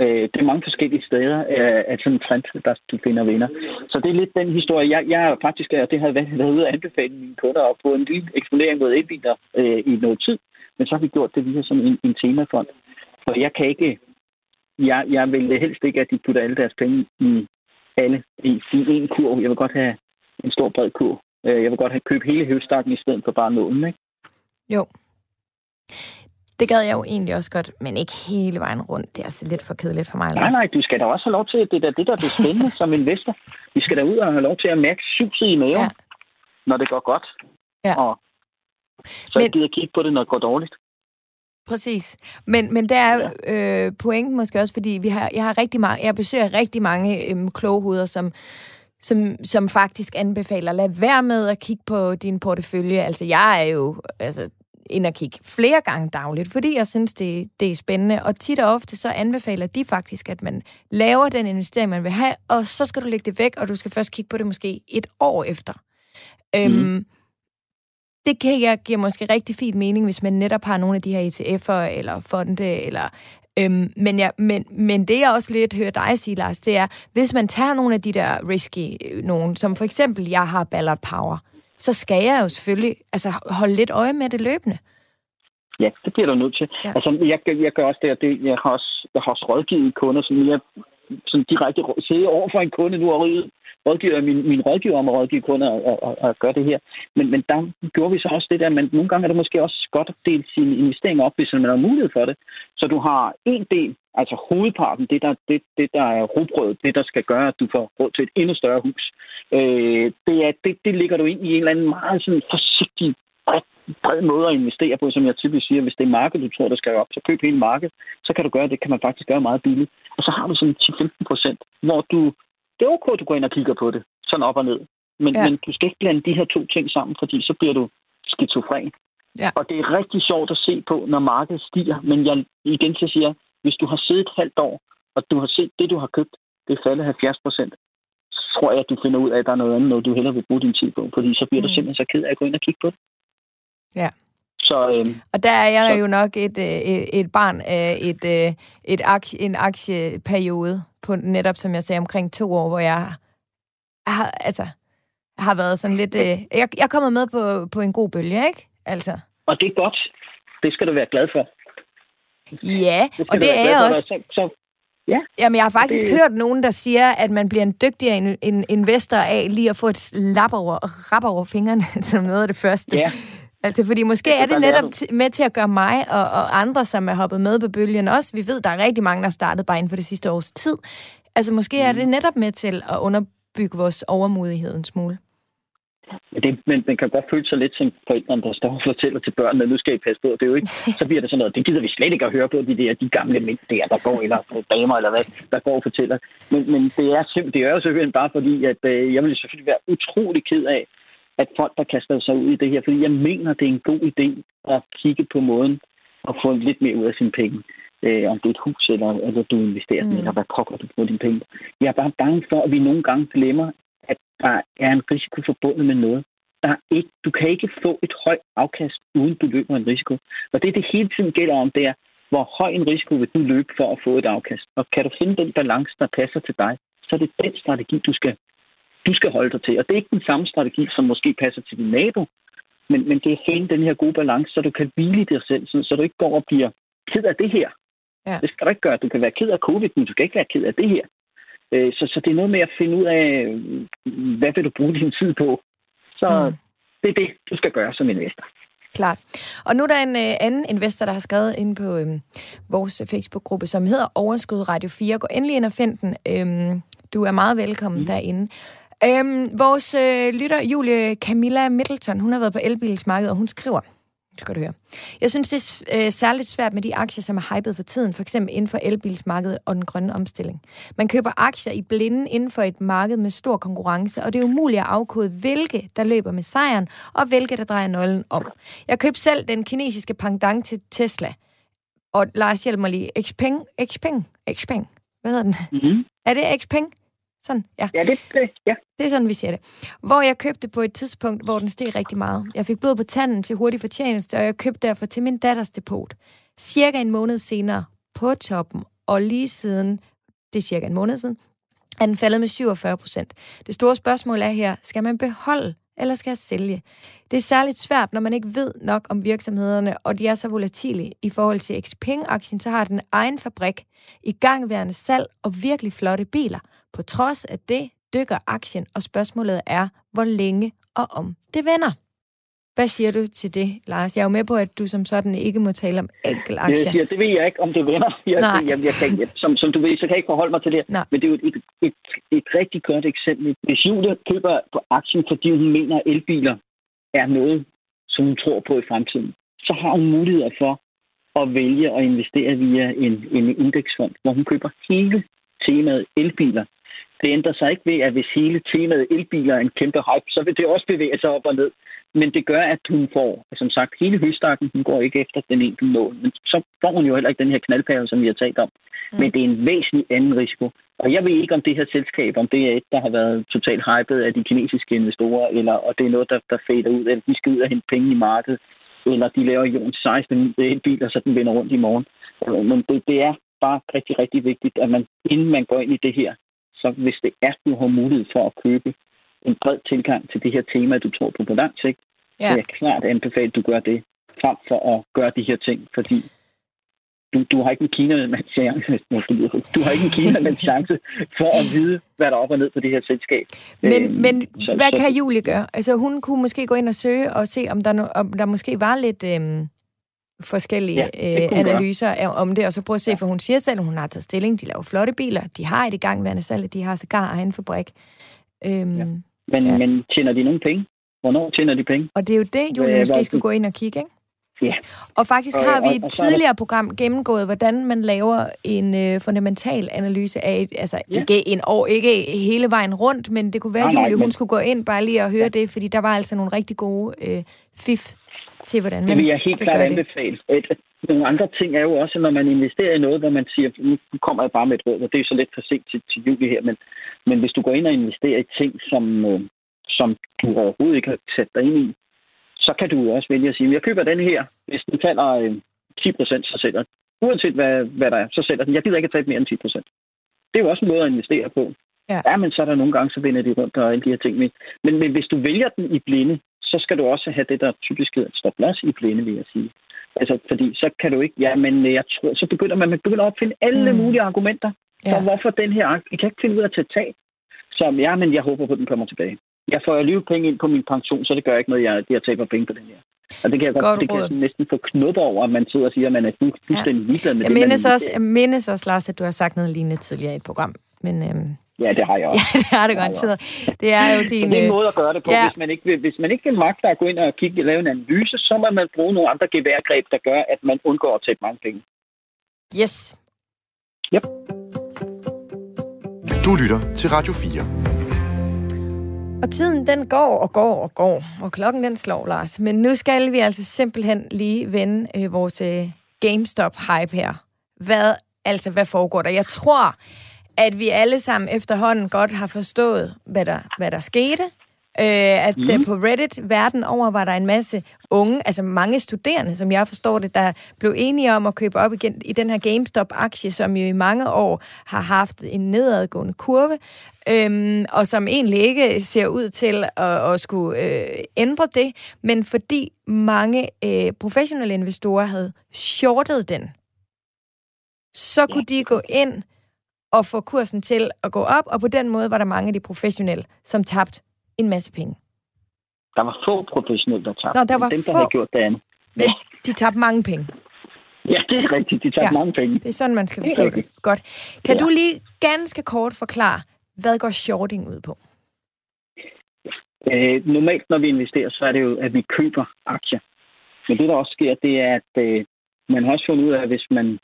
Øh, det er mange forskellige steder, øh, at sådan en trend, der du finder vinder. Så det er lidt den historie. Jeg, jeg faktisk, og det har været, været ude at anbefale mine kunder at få en lille eksponering mod elbiler øh, i noget tid. Men så har vi gjort det via sådan en, en temafond. For jeg kan ikke, jeg, jeg vil helst ikke, at de putter alle deres penge i alle i, i en kurv. Jeg vil godt have en stor bred kurv. Øh, jeg vil godt have købt hele høvstakken i stedet for bare nålen, ikke? Jo. Det gad jeg jo egentlig også godt, men ikke hele vejen rundt. Det er altså lidt for kedeligt for mig. Nej, nej, du skal da også have lov til, det der, det der er det spændende som investor. Vi skal da ud og have lov til at mærke suset i maven, ja. når det går godt. Ja. Og så men... gider kigge på det, når det går dårligt. Præcis. Men, men der er ja. øh, pointen måske også, fordi vi har, jeg har rigtig meget, jeg besøger rigtig mange øhm, kloge hoveder, som, som, som faktisk anbefaler, lad være med at kigge på din portefølje. Altså, jeg er jo altså, ind og kigge flere gange dagligt, fordi jeg synes, det, det er spændende. Og tit og ofte så anbefaler de faktisk, at man laver den investering, man vil have, og så skal du lægge det væk, og du skal først kigge på det måske et år efter. Mm. Øhm, det kan jeg give måske rigtig fint mening, hvis man netop har nogle af de her ETF'er eller fonde, eller Øhm, men, ja, men, men det, jeg også lidt hører dig sige, Lars, det er, hvis man tager nogle af de der risky øh, nogen, som for eksempel, jeg har Ballard Power, så skal jeg jo selvfølgelig altså, holde lidt øje med det løbende. Ja, det bliver du nødt til. Ja. Altså, jeg, jeg gør også det, det jeg har også, jeg har også rådgivet kunder, som jeg sådan direkte sidde over for en kunde nu og rådgiver min, min rådgiver om at rådgive kunder og, og, og gøre det her. Men, men der gjorde vi så også det der, men nogle gange er det måske også godt at dele sine investeringer op, hvis man har mulighed for det. Så du har en del, altså hovedparten, det der, det, det der er rugbrød, det der skal gøre, at du får råd til et endnu større hus, øh, det, er, det, det ligger du ind i en eller anden meget sådan forsigtig bred, bred måde at investere på, som jeg typisk siger. Hvis det er markedet, du tror, der skal op, så køb hele markedet. Så kan du gøre det, kan man faktisk gøre meget billigt. Og så har du sådan 10-15 procent, hvor du det er okay, du går ind og kigger på det, sådan op og ned. Men, ja. men du skal ikke blande de her to ting sammen, fordi så bliver du skizofren. Ja. Og det er rigtig sjovt at se på, når markedet stiger. Men jeg igen til siger, hvis du har siddet et halvt år, og du har set det, du har købt, det er faldet 70 procent, så tror jeg, at du finder ud af, at der er noget andet, noget du hellere vil bruge din tid på. Fordi så bliver mm. du simpelthen så ked af at gå ind og kigge på det. Ja. Så, øhm, og der er jeg så, jo nok et, øh, et, et barn af et, øh, et aktie, en aktieperiode, på netop som jeg sagde, omkring to år, hvor jeg har, altså, har været sådan lidt... Øh, jeg, jeg er kommet med på, på en god bølge, ikke? Altså. Og det er godt. Det skal du være glad for. Ja, det og det er jeg også. Så, så, ja. Jamen, jeg har faktisk det... hørt nogen, der siger, at man bliver en dygtigere in, in investor af lige at få et lap over, rap over fingrene, som noget af det første. Ja. Altså, fordi måske det er det netop med til at gøre mig og, og andre, som er hoppet med på bølgen også. Vi ved, der er rigtig mange, der er startet bare inden for det sidste års tid. Altså, måske mm. er det netop med til at underbygge vores overmodighed en smule. Det, men man kan godt føle sig lidt som forældrene, der står og fortæller til børnene, nu skal I passe på. Det er jo ikke, så bliver det sådan noget, det gider vi slet ikke at høre på, de der de gamle mænd der, der går, eller damer, eller hvad, der går og fortæller. Men, men det er simpelthen, det er jo selvfølgelig bare fordi, at øh, jeg vil selvfølgelig være utrolig ked af, at folk, der kaster sig ud i det her, fordi jeg mener, det er en god idé at kigge på måden og få lidt mere ud af sine penge. Øh, om det er et hus, eller, eller du investerer mm. eller hvad pokker du får dine penge. Jeg er bare bange for, at vi nogle gange glemmer, at der er en risiko forbundet med noget. Der er ikke, du kan ikke få et højt afkast, uden du løber en risiko. Og det, det hele tiden gælder om, det er, hvor høj en risiko vil du løbe for at få et afkast. Og kan du finde den balance, der passer til dig, så er det den strategi, du skal du skal holde dig til. Og det er ikke den samme strategi, som måske passer til din nabo, men, men det er finde den her gode balance, så du kan hvile i dig selv, så du ikke går og bliver ked af det her. Ja. Det skal du ikke gøre. Du kan være ked af covid, men du skal ikke være ked af det her. Øh, så, så det er noget med at finde ud af, hvad vil du bruge din tid på. Så mm. det er det, du skal gøre som investor. Klart. Og nu er der en øh, anden investor, der har skrevet ind på øh, vores Facebook-gruppe, som hedder Overskud Radio 4. Gå endelig ind og find den. Øh, du er meget velkommen mm. derinde. Øhm, vores øh, lytter, Julie Camilla Middleton, hun har været på elbilsmarkedet, og hun skriver, det skal du høre. Jeg synes, det er øh, særligt svært med de aktier, som er hypet for tiden, for eksempel inden for elbilsmarkedet og den grønne omstilling. Man køber aktier i blinde inden for et marked med stor konkurrence, og det er umuligt at afkode, hvilke der løber med sejren, og hvilke der drejer nøglen om. Jeg købte selv den kinesiske pendant til Tesla, og Lars hjælp mig lige. Xpeng? Xpeng? Xpeng? Hvad hedder den? Mm-hmm. Er det Xpeng? Sådan, ja. Ja, det, det, ja. det er sådan, vi siger det. Hvor jeg købte på et tidspunkt, hvor den steg rigtig meget. Jeg fik blod på tanden til hurtig fortjeneste, og jeg købte derfor til min datters depot. Cirka en måned senere, på toppen, og lige siden, det er cirka en måned siden, er den faldet med 47 procent. Det store spørgsmål er her, skal man beholde eller skal jeg sælge? Det er særligt svært, når man ikke ved nok om virksomhederne, og de er så volatile. I forhold til Xpeng-aktien, så har den egen fabrik, i gangværende salg og virkelig flotte biler. På trods af det dykker aktien, og spørgsmålet er, hvor længe og om det vender. Hvad siger du til det, Lars? Jeg er jo med på, at du som sådan ikke må tale om aktier. Jeg siger, det ved jeg ikke, om det vender. Jeg, Nej. Jeg, jeg kan, jeg, som, som du ved, så kan jeg ikke forholde mig til det. Nej. Men det er jo et, et, et, et rigtig godt eksempel. Hvis Julie køber på aktien, fordi hun mener, at elbiler er noget, som hun tror på i fremtiden, så har hun muligheder for at vælge at investere via en, en indeksfond, hvor hun køber hele temaet elbiler. Det ændrer sig ikke ved, at hvis hele temaet elbiler er en kæmpe hype, så vil det også bevæge sig op og ned. Men det gør, at hun får, som sagt, hele høstakken, hun går ikke efter den enkelte mål. Men så får hun jo heller ikke den her knaldpære, som vi har talt om. Mm. Men det er en væsentlig anden risiko. Og jeg ved ikke, om det her selskab, om det er et, der har været totalt hypet af de kinesiske investorer, eller og det er noget, der, der fader ud, eller de skal ud og hente penge i markedet, eller de laver jordens 16 elbiler, så den vender rundt i morgen. Men det, det er bare rigtig, rigtig vigtigt, at man, inden man går ind i det her, så hvis det er, du har mulighed for at købe en bred tilgang til det her tema, du tror på på lang sigt, ja. så jeg klart anbefale, at du gør det, frem for at gøre de her ting, fordi du, du har ikke en kinamands chance, du har ikke en kinamands chance for at vide, hvad der er op og ned på det her selskab. Men, øhm, men så, hvad så, kan Julie gøre? Altså hun kunne måske gå ind og søge og se, om der, om der måske var lidt øhm, forskellige ja, øh, analyser gøre. om det, og så prøve at se, ja. for hun siger selv, at hun har taget stilling, de laver flotte biler, de har et igangværende salg, de har sågar egen fabrik. Øhm, ja. Men, ja. men tjener de nogen penge? Hvornår tjener de penge? Og det er jo det, Julie måske skulle gå ind og kigge, ikke? Ja. Og faktisk har vi i et tidligere program gennemgået, hvordan man laver en øh, fundamental analyse af, et, altså ja. ikke en år, ikke hele vejen rundt, men det kunne være, at Julie, hun men... skulle gå ind bare lige og høre ja. det, fordi der var altså nogle rigtig gode øh, fif til, hvordan man Det vil jeg helt klart anbefale. Et, nogle andre ting er jo også, når man investerer i noget, hvor man siger, nu kommer jeg bare med et råd, og det er så lidt for sent til, til juli her, men, men hvis du går ind og investerer i ting, som, øh, som du overhovedet ikke har sat dig ind i, så kan du også vælge at sige, jeg køber den her, hvis den falder øh, 10 procent, så sælger den. Uanset hvad, hvad der er, så sælger den. Jeg gider ikke at tage mere end 10 procent. Det er jo også en måde at investere på. Ja. ja, men så er der nogle gange, så vinder de rundt og alle de her ting. Men, men hvis du vælger den i blinde, så skal du også have det, der typisk hedder stop loss i blinde, vil jeg sige. Altså, fordi så kan du ikke, ja, men jeg tror, så begynder man, man begynder at opfinde alle mm. mulige argumenter for, ja. hvorfor den her, I kan ikke finde ud af at tage tab. Som, ja, men jeg håber på, at den kommer tilbage jeg får alligevel penge ind på min pension, så det gør ikke noget, jeg, jeg taber penge på den her. Og det kan jeg, godt, det kan jeg næsten få knuppe over, at man sidder og siger, at man er fuldstændig ja. ligeglad med jeg det. Mindes også, jeg mindes også, Lars, at du har sagt noget lignende tidligere i et program. Men, øhm, ja, det har jeg også. Ja, det har du godt tid. Det er jo din... det er en måde at gøre det på. Ja. Hvis, man ikke vil, hvis man ikke vil magte at gå ind og kigge, lave en analyse, så må man bruge nogle andre geværgreb, der gør, at man undgår at tabe mange penge. Yes. Yep. Du lytter til Radio 4. Og tiden den går og går og går, og klokken den slår, Lars. Men nu skal vi altså simpelthen lige vende øh, vores øh, GameStop-hype her. Hvad, altså, hvad foregår der? Jeg tror, at vi alle sammen efterhånden godt har forstået, hvad der, hvad der skete. Øh, at mm. på Reddit verden over var der en masse unge, altså mange studerende, som jeg forstår det, der blev enige om at købe op igen i den her GameStop-aktie, som jo i mange år har haft en nedadgående kurve, øhm, og som egentlig ikke ser ud til at, at skulle øh, ændre det, men fordi mange øh, professionelle investorer havde shortet den, så kunne de gå ind og få kursen til at gå op, og på den måde var der mange af de professionelle, som tabte en masse penge. Der var få professionelle, der tabte. Nå, der var dem, der få, havde gjort det andet. Men ja. de tabte mange penge. Ja, det er rigtigt. De tabte ja, mange penge. Det er sådan, man skal forstå det. det. Godt. Kan ja. du lige ganske kort forklare, hvad går shorting ud på? Øh, normalt, når vi investerer, så er det jo, at vi køber aktier. Men det, der også sker, det er, at øh, man har også fundet ud af, at hvis man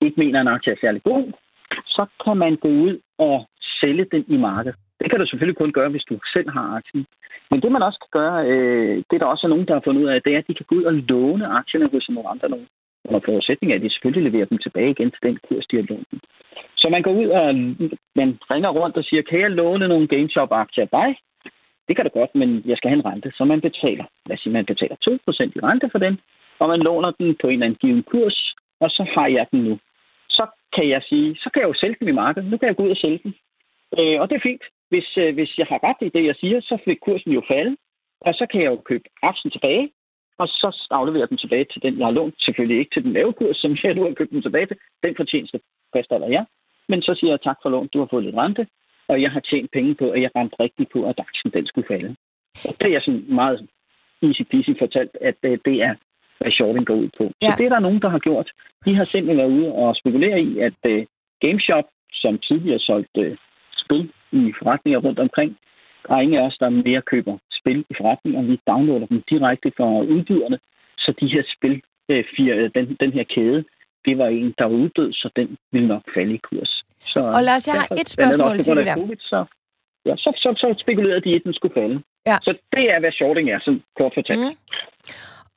ikke mener, at en aktie er særlig god, så kan man gå ud og sælge den i markedet. Det kan du selvfølgelig kun gøre, hvis du selv har aktien. Men det, man også kan gøre, øh, det der også er nogen, der har fundet ud af, det er, at de kan gå ud og låne aktierne hos nogle andre nogen. Under forudsætning af, at de selvfølgelig leverer dem tilbage igen til den kurs, de har lånt dem. Så man går ud og man ringer rundt og siger, kan jeg låne nogle GameStop-aktier af dig? Det kan det godt, men jeg skal have en rente. Så man betaler, lad os sige, man betaler 2% i rente for den, og man låner den på en eller anden given kurs, og så har jeg den nu så kan jeg sige, så kan jeg jo sælge dem i markedet. Nu kan jeg gå ud og sælge dem. Øh, og det er fint. Hvis, øh, hvis jeg har ret i det, jeg siger, så vil kursen jo falde. Og så kan jeg jo købe aktien tilbage, og så afleverer den tilbage til den, jeg har lånt. Selvfølgelig ikke til den lave kurs, som jeg nu har købt den tilbage til. Den fortjeneste fastholder jeg. Men så siger jeg tak for lån, du har fået lidt rente, og jeg har tjent penge på, at jeg ramte rigtigt på, at aktien den skulle falde. Og det er sådan meget easy peasy fortalt, at det, det er, hvad shorting går ud på. Ja. Så det er der nogen, der har gjort. De har simpelthen været ude og spekulere i, at uh, GameShop, som tidligere solgt uh, spil i forretninger rundt omkring, der er ingen af os, der mere køber spil i forretninger. Vi downloader dem direkte fra udbyderne, så de her spil, uh, fire, den, den her kæde, det var en, der var uddød, så den ville nok falde i kurs. Så, og Lars, jeg har et spørgsmål til det der. COVID, så, ja, så, så, så spekulerede de, at den skulle falde. Ja. Så det er, hvad shorting er, sådan kort fortalt. Mm.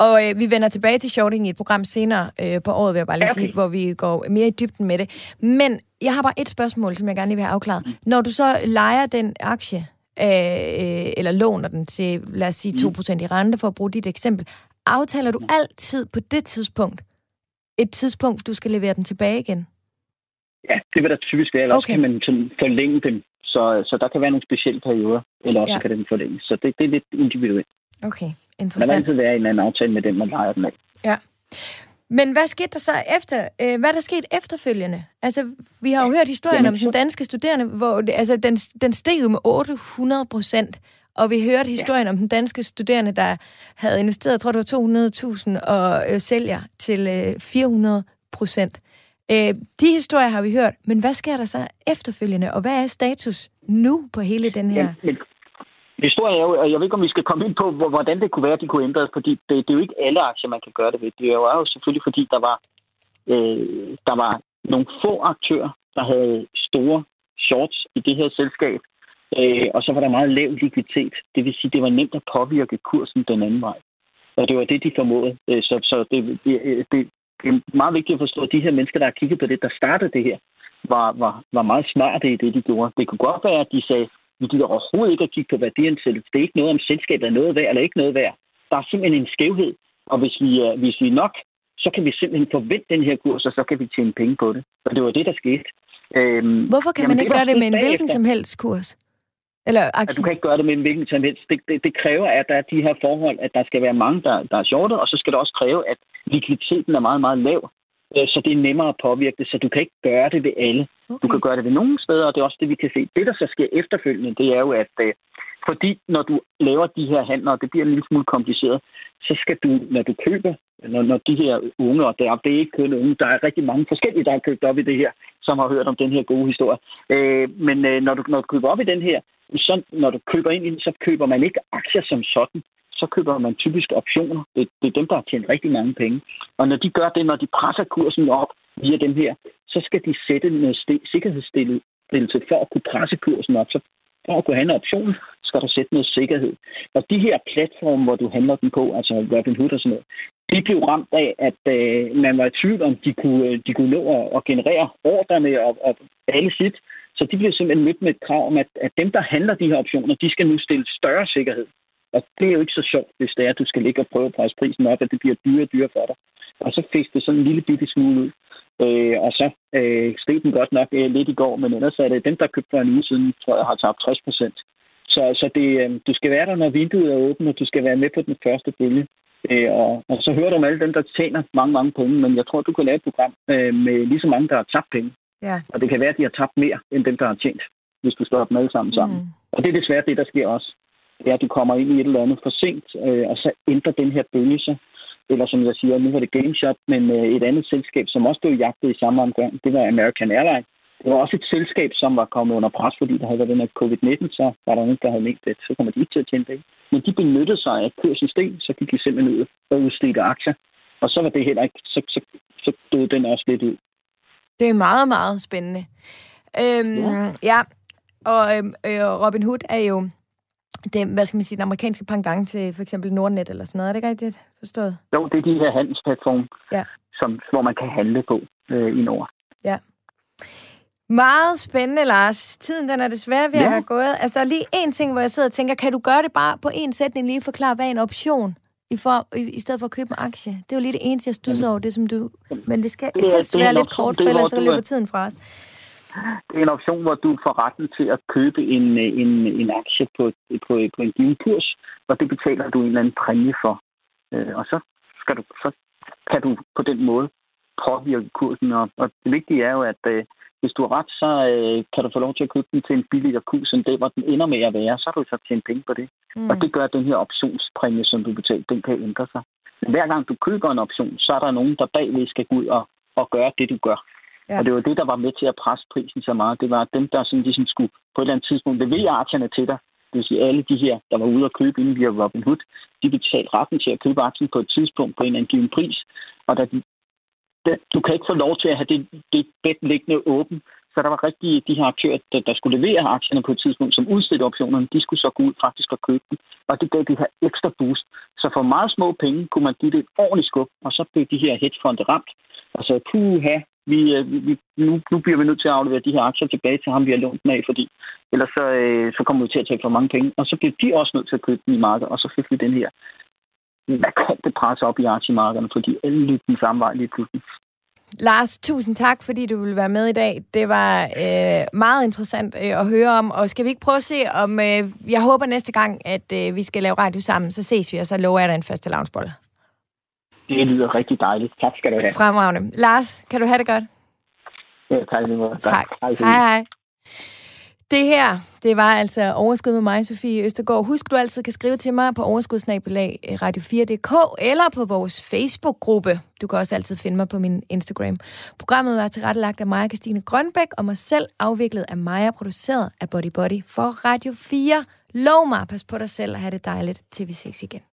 Og øh, vi vender tilbage til shorting i et program senere øh, på året, vil jeg bare lige okay. sige, hvor vi går mere i dybden med det. Men jeg har bare et spørgsmål, som jeg gerne lige vil have afklaret. Når du så leger den aktie, øh, eller låner den til, lad os sige, 2% mm. i rente, for at bruge dit eksempel, aftaler du mm. altid på det tidspunkt, et tidspunkt, du skal levere den tilbage igen? Ja, det vil der typisk være, eller okay. kan man sådan forlænge dem. Så, så der kan være nogle specielle perioder, eller også ja. kan den forlænges. Så det, det er lidt individuelt. Okay, interessant. Der vil altid være en eller anden aftale med den, man leger den af. Ja. Men hvad skete der så efter? Øh, hvad er der sket efterfølgende? Altså, vi har jo ja. hørt historien Jamen, om den danske studerende, hvor det, altså, den, den steg jo med 800 procent. Og vi hørte historien ja. om den danske studerende, der havde investeret, jeg tror det var 200.000, og øh, sælger til øh, 400 procent. Øh, de historier har vi hørt, men hvad sker der så efterfølgende, og hvad er status nu på hele den her... Ja, men Historien er jo, jeg ved ikke, om vi skal komme ind på, hvordan det kunne være, at de kunne ændres, fordi det, det er jo ikke alle aktier, man kan gøre det ved. Det er jo, er jo selvfølgelig, fordi der var, øh, der var nogle få aktører, der havde store shorts i det her selskab, øh, og så var der meget lav likviditet. Det vil sige, det var nemt at påvirke kursen den anden vej. Og det var det, de formåede. Øh, så, så det, det, det, det er meget vigtigt at forstå, at de her mennesker, der har kigget på det, der startede det her, var, var, var meget smarte i det, de gjorde. Det kunne godt være, at de sagde, vi gider overhovedet ikke at kigge på værdiansættelse. Det er ikke noget, om selskabet er noget værd eller ikke noget værd. Der er simpelthen en skævhed, og hvis vi, er, hvis vi nok, så kan vi simpelthen forvente den her kurs, og så kan vi tjene penge på det. Og det var det, der skete. Øhm, Hvorfor kan jamen, man ikke gøre det med en hvilken som helst kurs? Eller aktie? Du kan ikke gøre det med en hvilken som helst. Det, det, det kræver, at der er de her forhold, at der skal være mange, der, der er shortet, og så skal det også kræve, at likviditeten er meget, meget lav. Øh, så det er nemmere at påvirke det, så du kan ikke gøre det ved alle. Okay. Du kan gøre det ved nogle steder, og det er også det, vi kan se. Det, der så sker efterfølgende, det er jo, at øh, fordi når du laver de her handler, og det bliver en lille smule kompliceret, så skal du, når du køber, når, når de her unge, og det er, det er ikke kun unge, der er rigtig mange forskellige, der har købt op i det her, som har hørt om den her gode historie. Øh, men øh, når, du, når du køber op i den her, så når du køber ind i den, så køber man ikke aktier som sådan så køber man typisk optioner. Det, det er dem, der har tjent rigtig mange penge. Og når de gør det, når de presser kursen op via dem her, så skal de sætte en sikkerhedsstillelse for at kunne presse kursen op. Så for at kunne handle optionen, skal du sætte noget sikkerhed. Og de her platforme, hvor du handler den på, altså Robinhood og sådan noget, de blev ramt af, at øh, man var i tvivl om, de kunne, øh, de kunne nå at, at generere ordrene og, og alle sit. Så de blev simpelthen mødt med et krav om, at, at dem, der handler de her optioner, de skal nu stille større sikkerhed. Og det er jo ikke så sjovt, hvis det er, at du skal ligge og prøve at presse prisen op, at det bliver dyrere og dyrere for dig. Og så fik det sådan en lille bitte smule ud. Øh, og så øh, steg den godt nok øh, lidt i går, men ellers er det dem, der købte for en uge siden, tror jeg, har tabt 60 procent. Så, så det, øh, du skal være der, når vinduet er åbent, og du skal være med på den første bølge. Øh, og, og så hører du om alle dem, der tjener mange, mange penge, men jeg tror, du kan lave et program øh, med lige så mange, der har tabt penge. Ja. Og det kan være, at de har tabt mere, end dem, der har tjent, hvis du slår dem alle sammen sammen. Mm. Og det er desværre det, der sker også er, at du kommer ind i et eller andet for sent, øh, og så ændrer den her bølge sig. Eller som jeg siger, nu var det GameShop, men øh, et andet selskab, som også blev jagtet i samme omgang, det var American Airlines. Det var også et selskab, som var kommet under pres, fordi der havde været den her covid-19, så var der nogen, der havde ment, at så kommer de ikke til at tjene penge. Men de benyttede sig af kursen steg, så gik de simpelthen ud og udstedte aktier. Og så var det heller ikke, så, så, så døde den også lidt ud. Det er meget, meget spændende. Øhm, ja. ja, og øhm, øh, Robin Hood er jo det, hvad skal man sige, den amerikanske pendant til for eksempel Nordnet eller sådan noget. Er det ikke rigtigt forstået? Jo, det er de her handelsplatforme, ja. som, hvor man kan handle på øh, i Nord. Ja. Meget spændende, Lars. Tiden den er desværre ved ja. at være gået. Altså, der er lige en ting, hvor jeg sidder og tænker, kan du gøre det bare på en sætning, lige forklare, hvad en option i, for, i, i stedet for at købe en aktie. Det er jo lige det eneste, jeg stusser over, det som du... Men det skal Det er- helst det er være lidt kort, for ellers så løber er- tiden fra os. Det er en option, hvor du får retten til at købe en, øh, en, en aktie på, på, på en given kurs, og det betaler du en eller anden præmie for. Øh, og så, skal du, så kan du på den måde påvirke kursen. Og, og det vigtige er jo, at øh, hvis du har ret, så øh, kan du få lov til at købe den til en billigere kurs, end det, hvor den ender med at være. Så har du så tjent penge på det. Mm. Og det gør, at den her optionspræmie, som du betaler, den kan ændre sig. Men hver gang du køber en option, så er der nogen, der bagved skal gå ud og, og gøre det, du gør. Ja. Og det var det, der var med til at presse prisen så meget. Det var dem, der sådan ligesom skulle på et eller andet tidspunkt levere aktierne til dig. Det vil sige, alle de her, der var ude at købe inden via Robinhood, de betalte retten til at købe aktien på et tidspunkt på en eller anden given pris. Og da de, da, du kan ikke få lov til at have det, det bed liggende åben. Så der var rigtig de her aktører, der, der skulle levere aktierne på et tidspunkt, som udstedte optionerne, de skulle så gå ud faktisk og købe dem. Og det gav det her ekstra boost. Så for meget små penge kunne man give det et ordentligt skub, og så blev de her hedgefonde ramt. Og så puha, Øh, vi, vi, nu, nu bliver vi nødt til at aflevere de her aktier tilbage til ham, vi har lånt dem af, fordi ellers så, øh, så kommer vi til at tage for mange penge. Og så bliver de også nødt til at købe den i markedet, og så fik vi den her markante pres op i aktiemarkederne, fordi alle løb den samme vej lige pludselig. Lars, tusind tak, fordi du ville være med i dag. Det var øh, meget interessant øh, at høre om, og skal vi ikke prøve at se, om øh, jeg håber næste gang, at øh, vi skal lave radio sammen, så ses vi, og så lover jeg dig en faste lavnsbolle. Det lyder rigtig dejligt. Tak skal du have. Fremragende. Lars, kan du have det godt? Ja, tak. Tak. Hej. Hej, hej. Det her, det var altså Overskud med mig, Sofie Østergaard. Husk, du altid kan skrive til mig på overskudsnabelag radio4.dk eller på vores Facebook-gruppe. Du kan også altid finde mig på min Instagram. Programmet var tilrettelagt af Maja Christine Grønbæk og mig selv afviklet af Maja, produceret af Body Body for Radio 4. Lov mig, pas på dig selv og have det dejligt, til vi ses igen.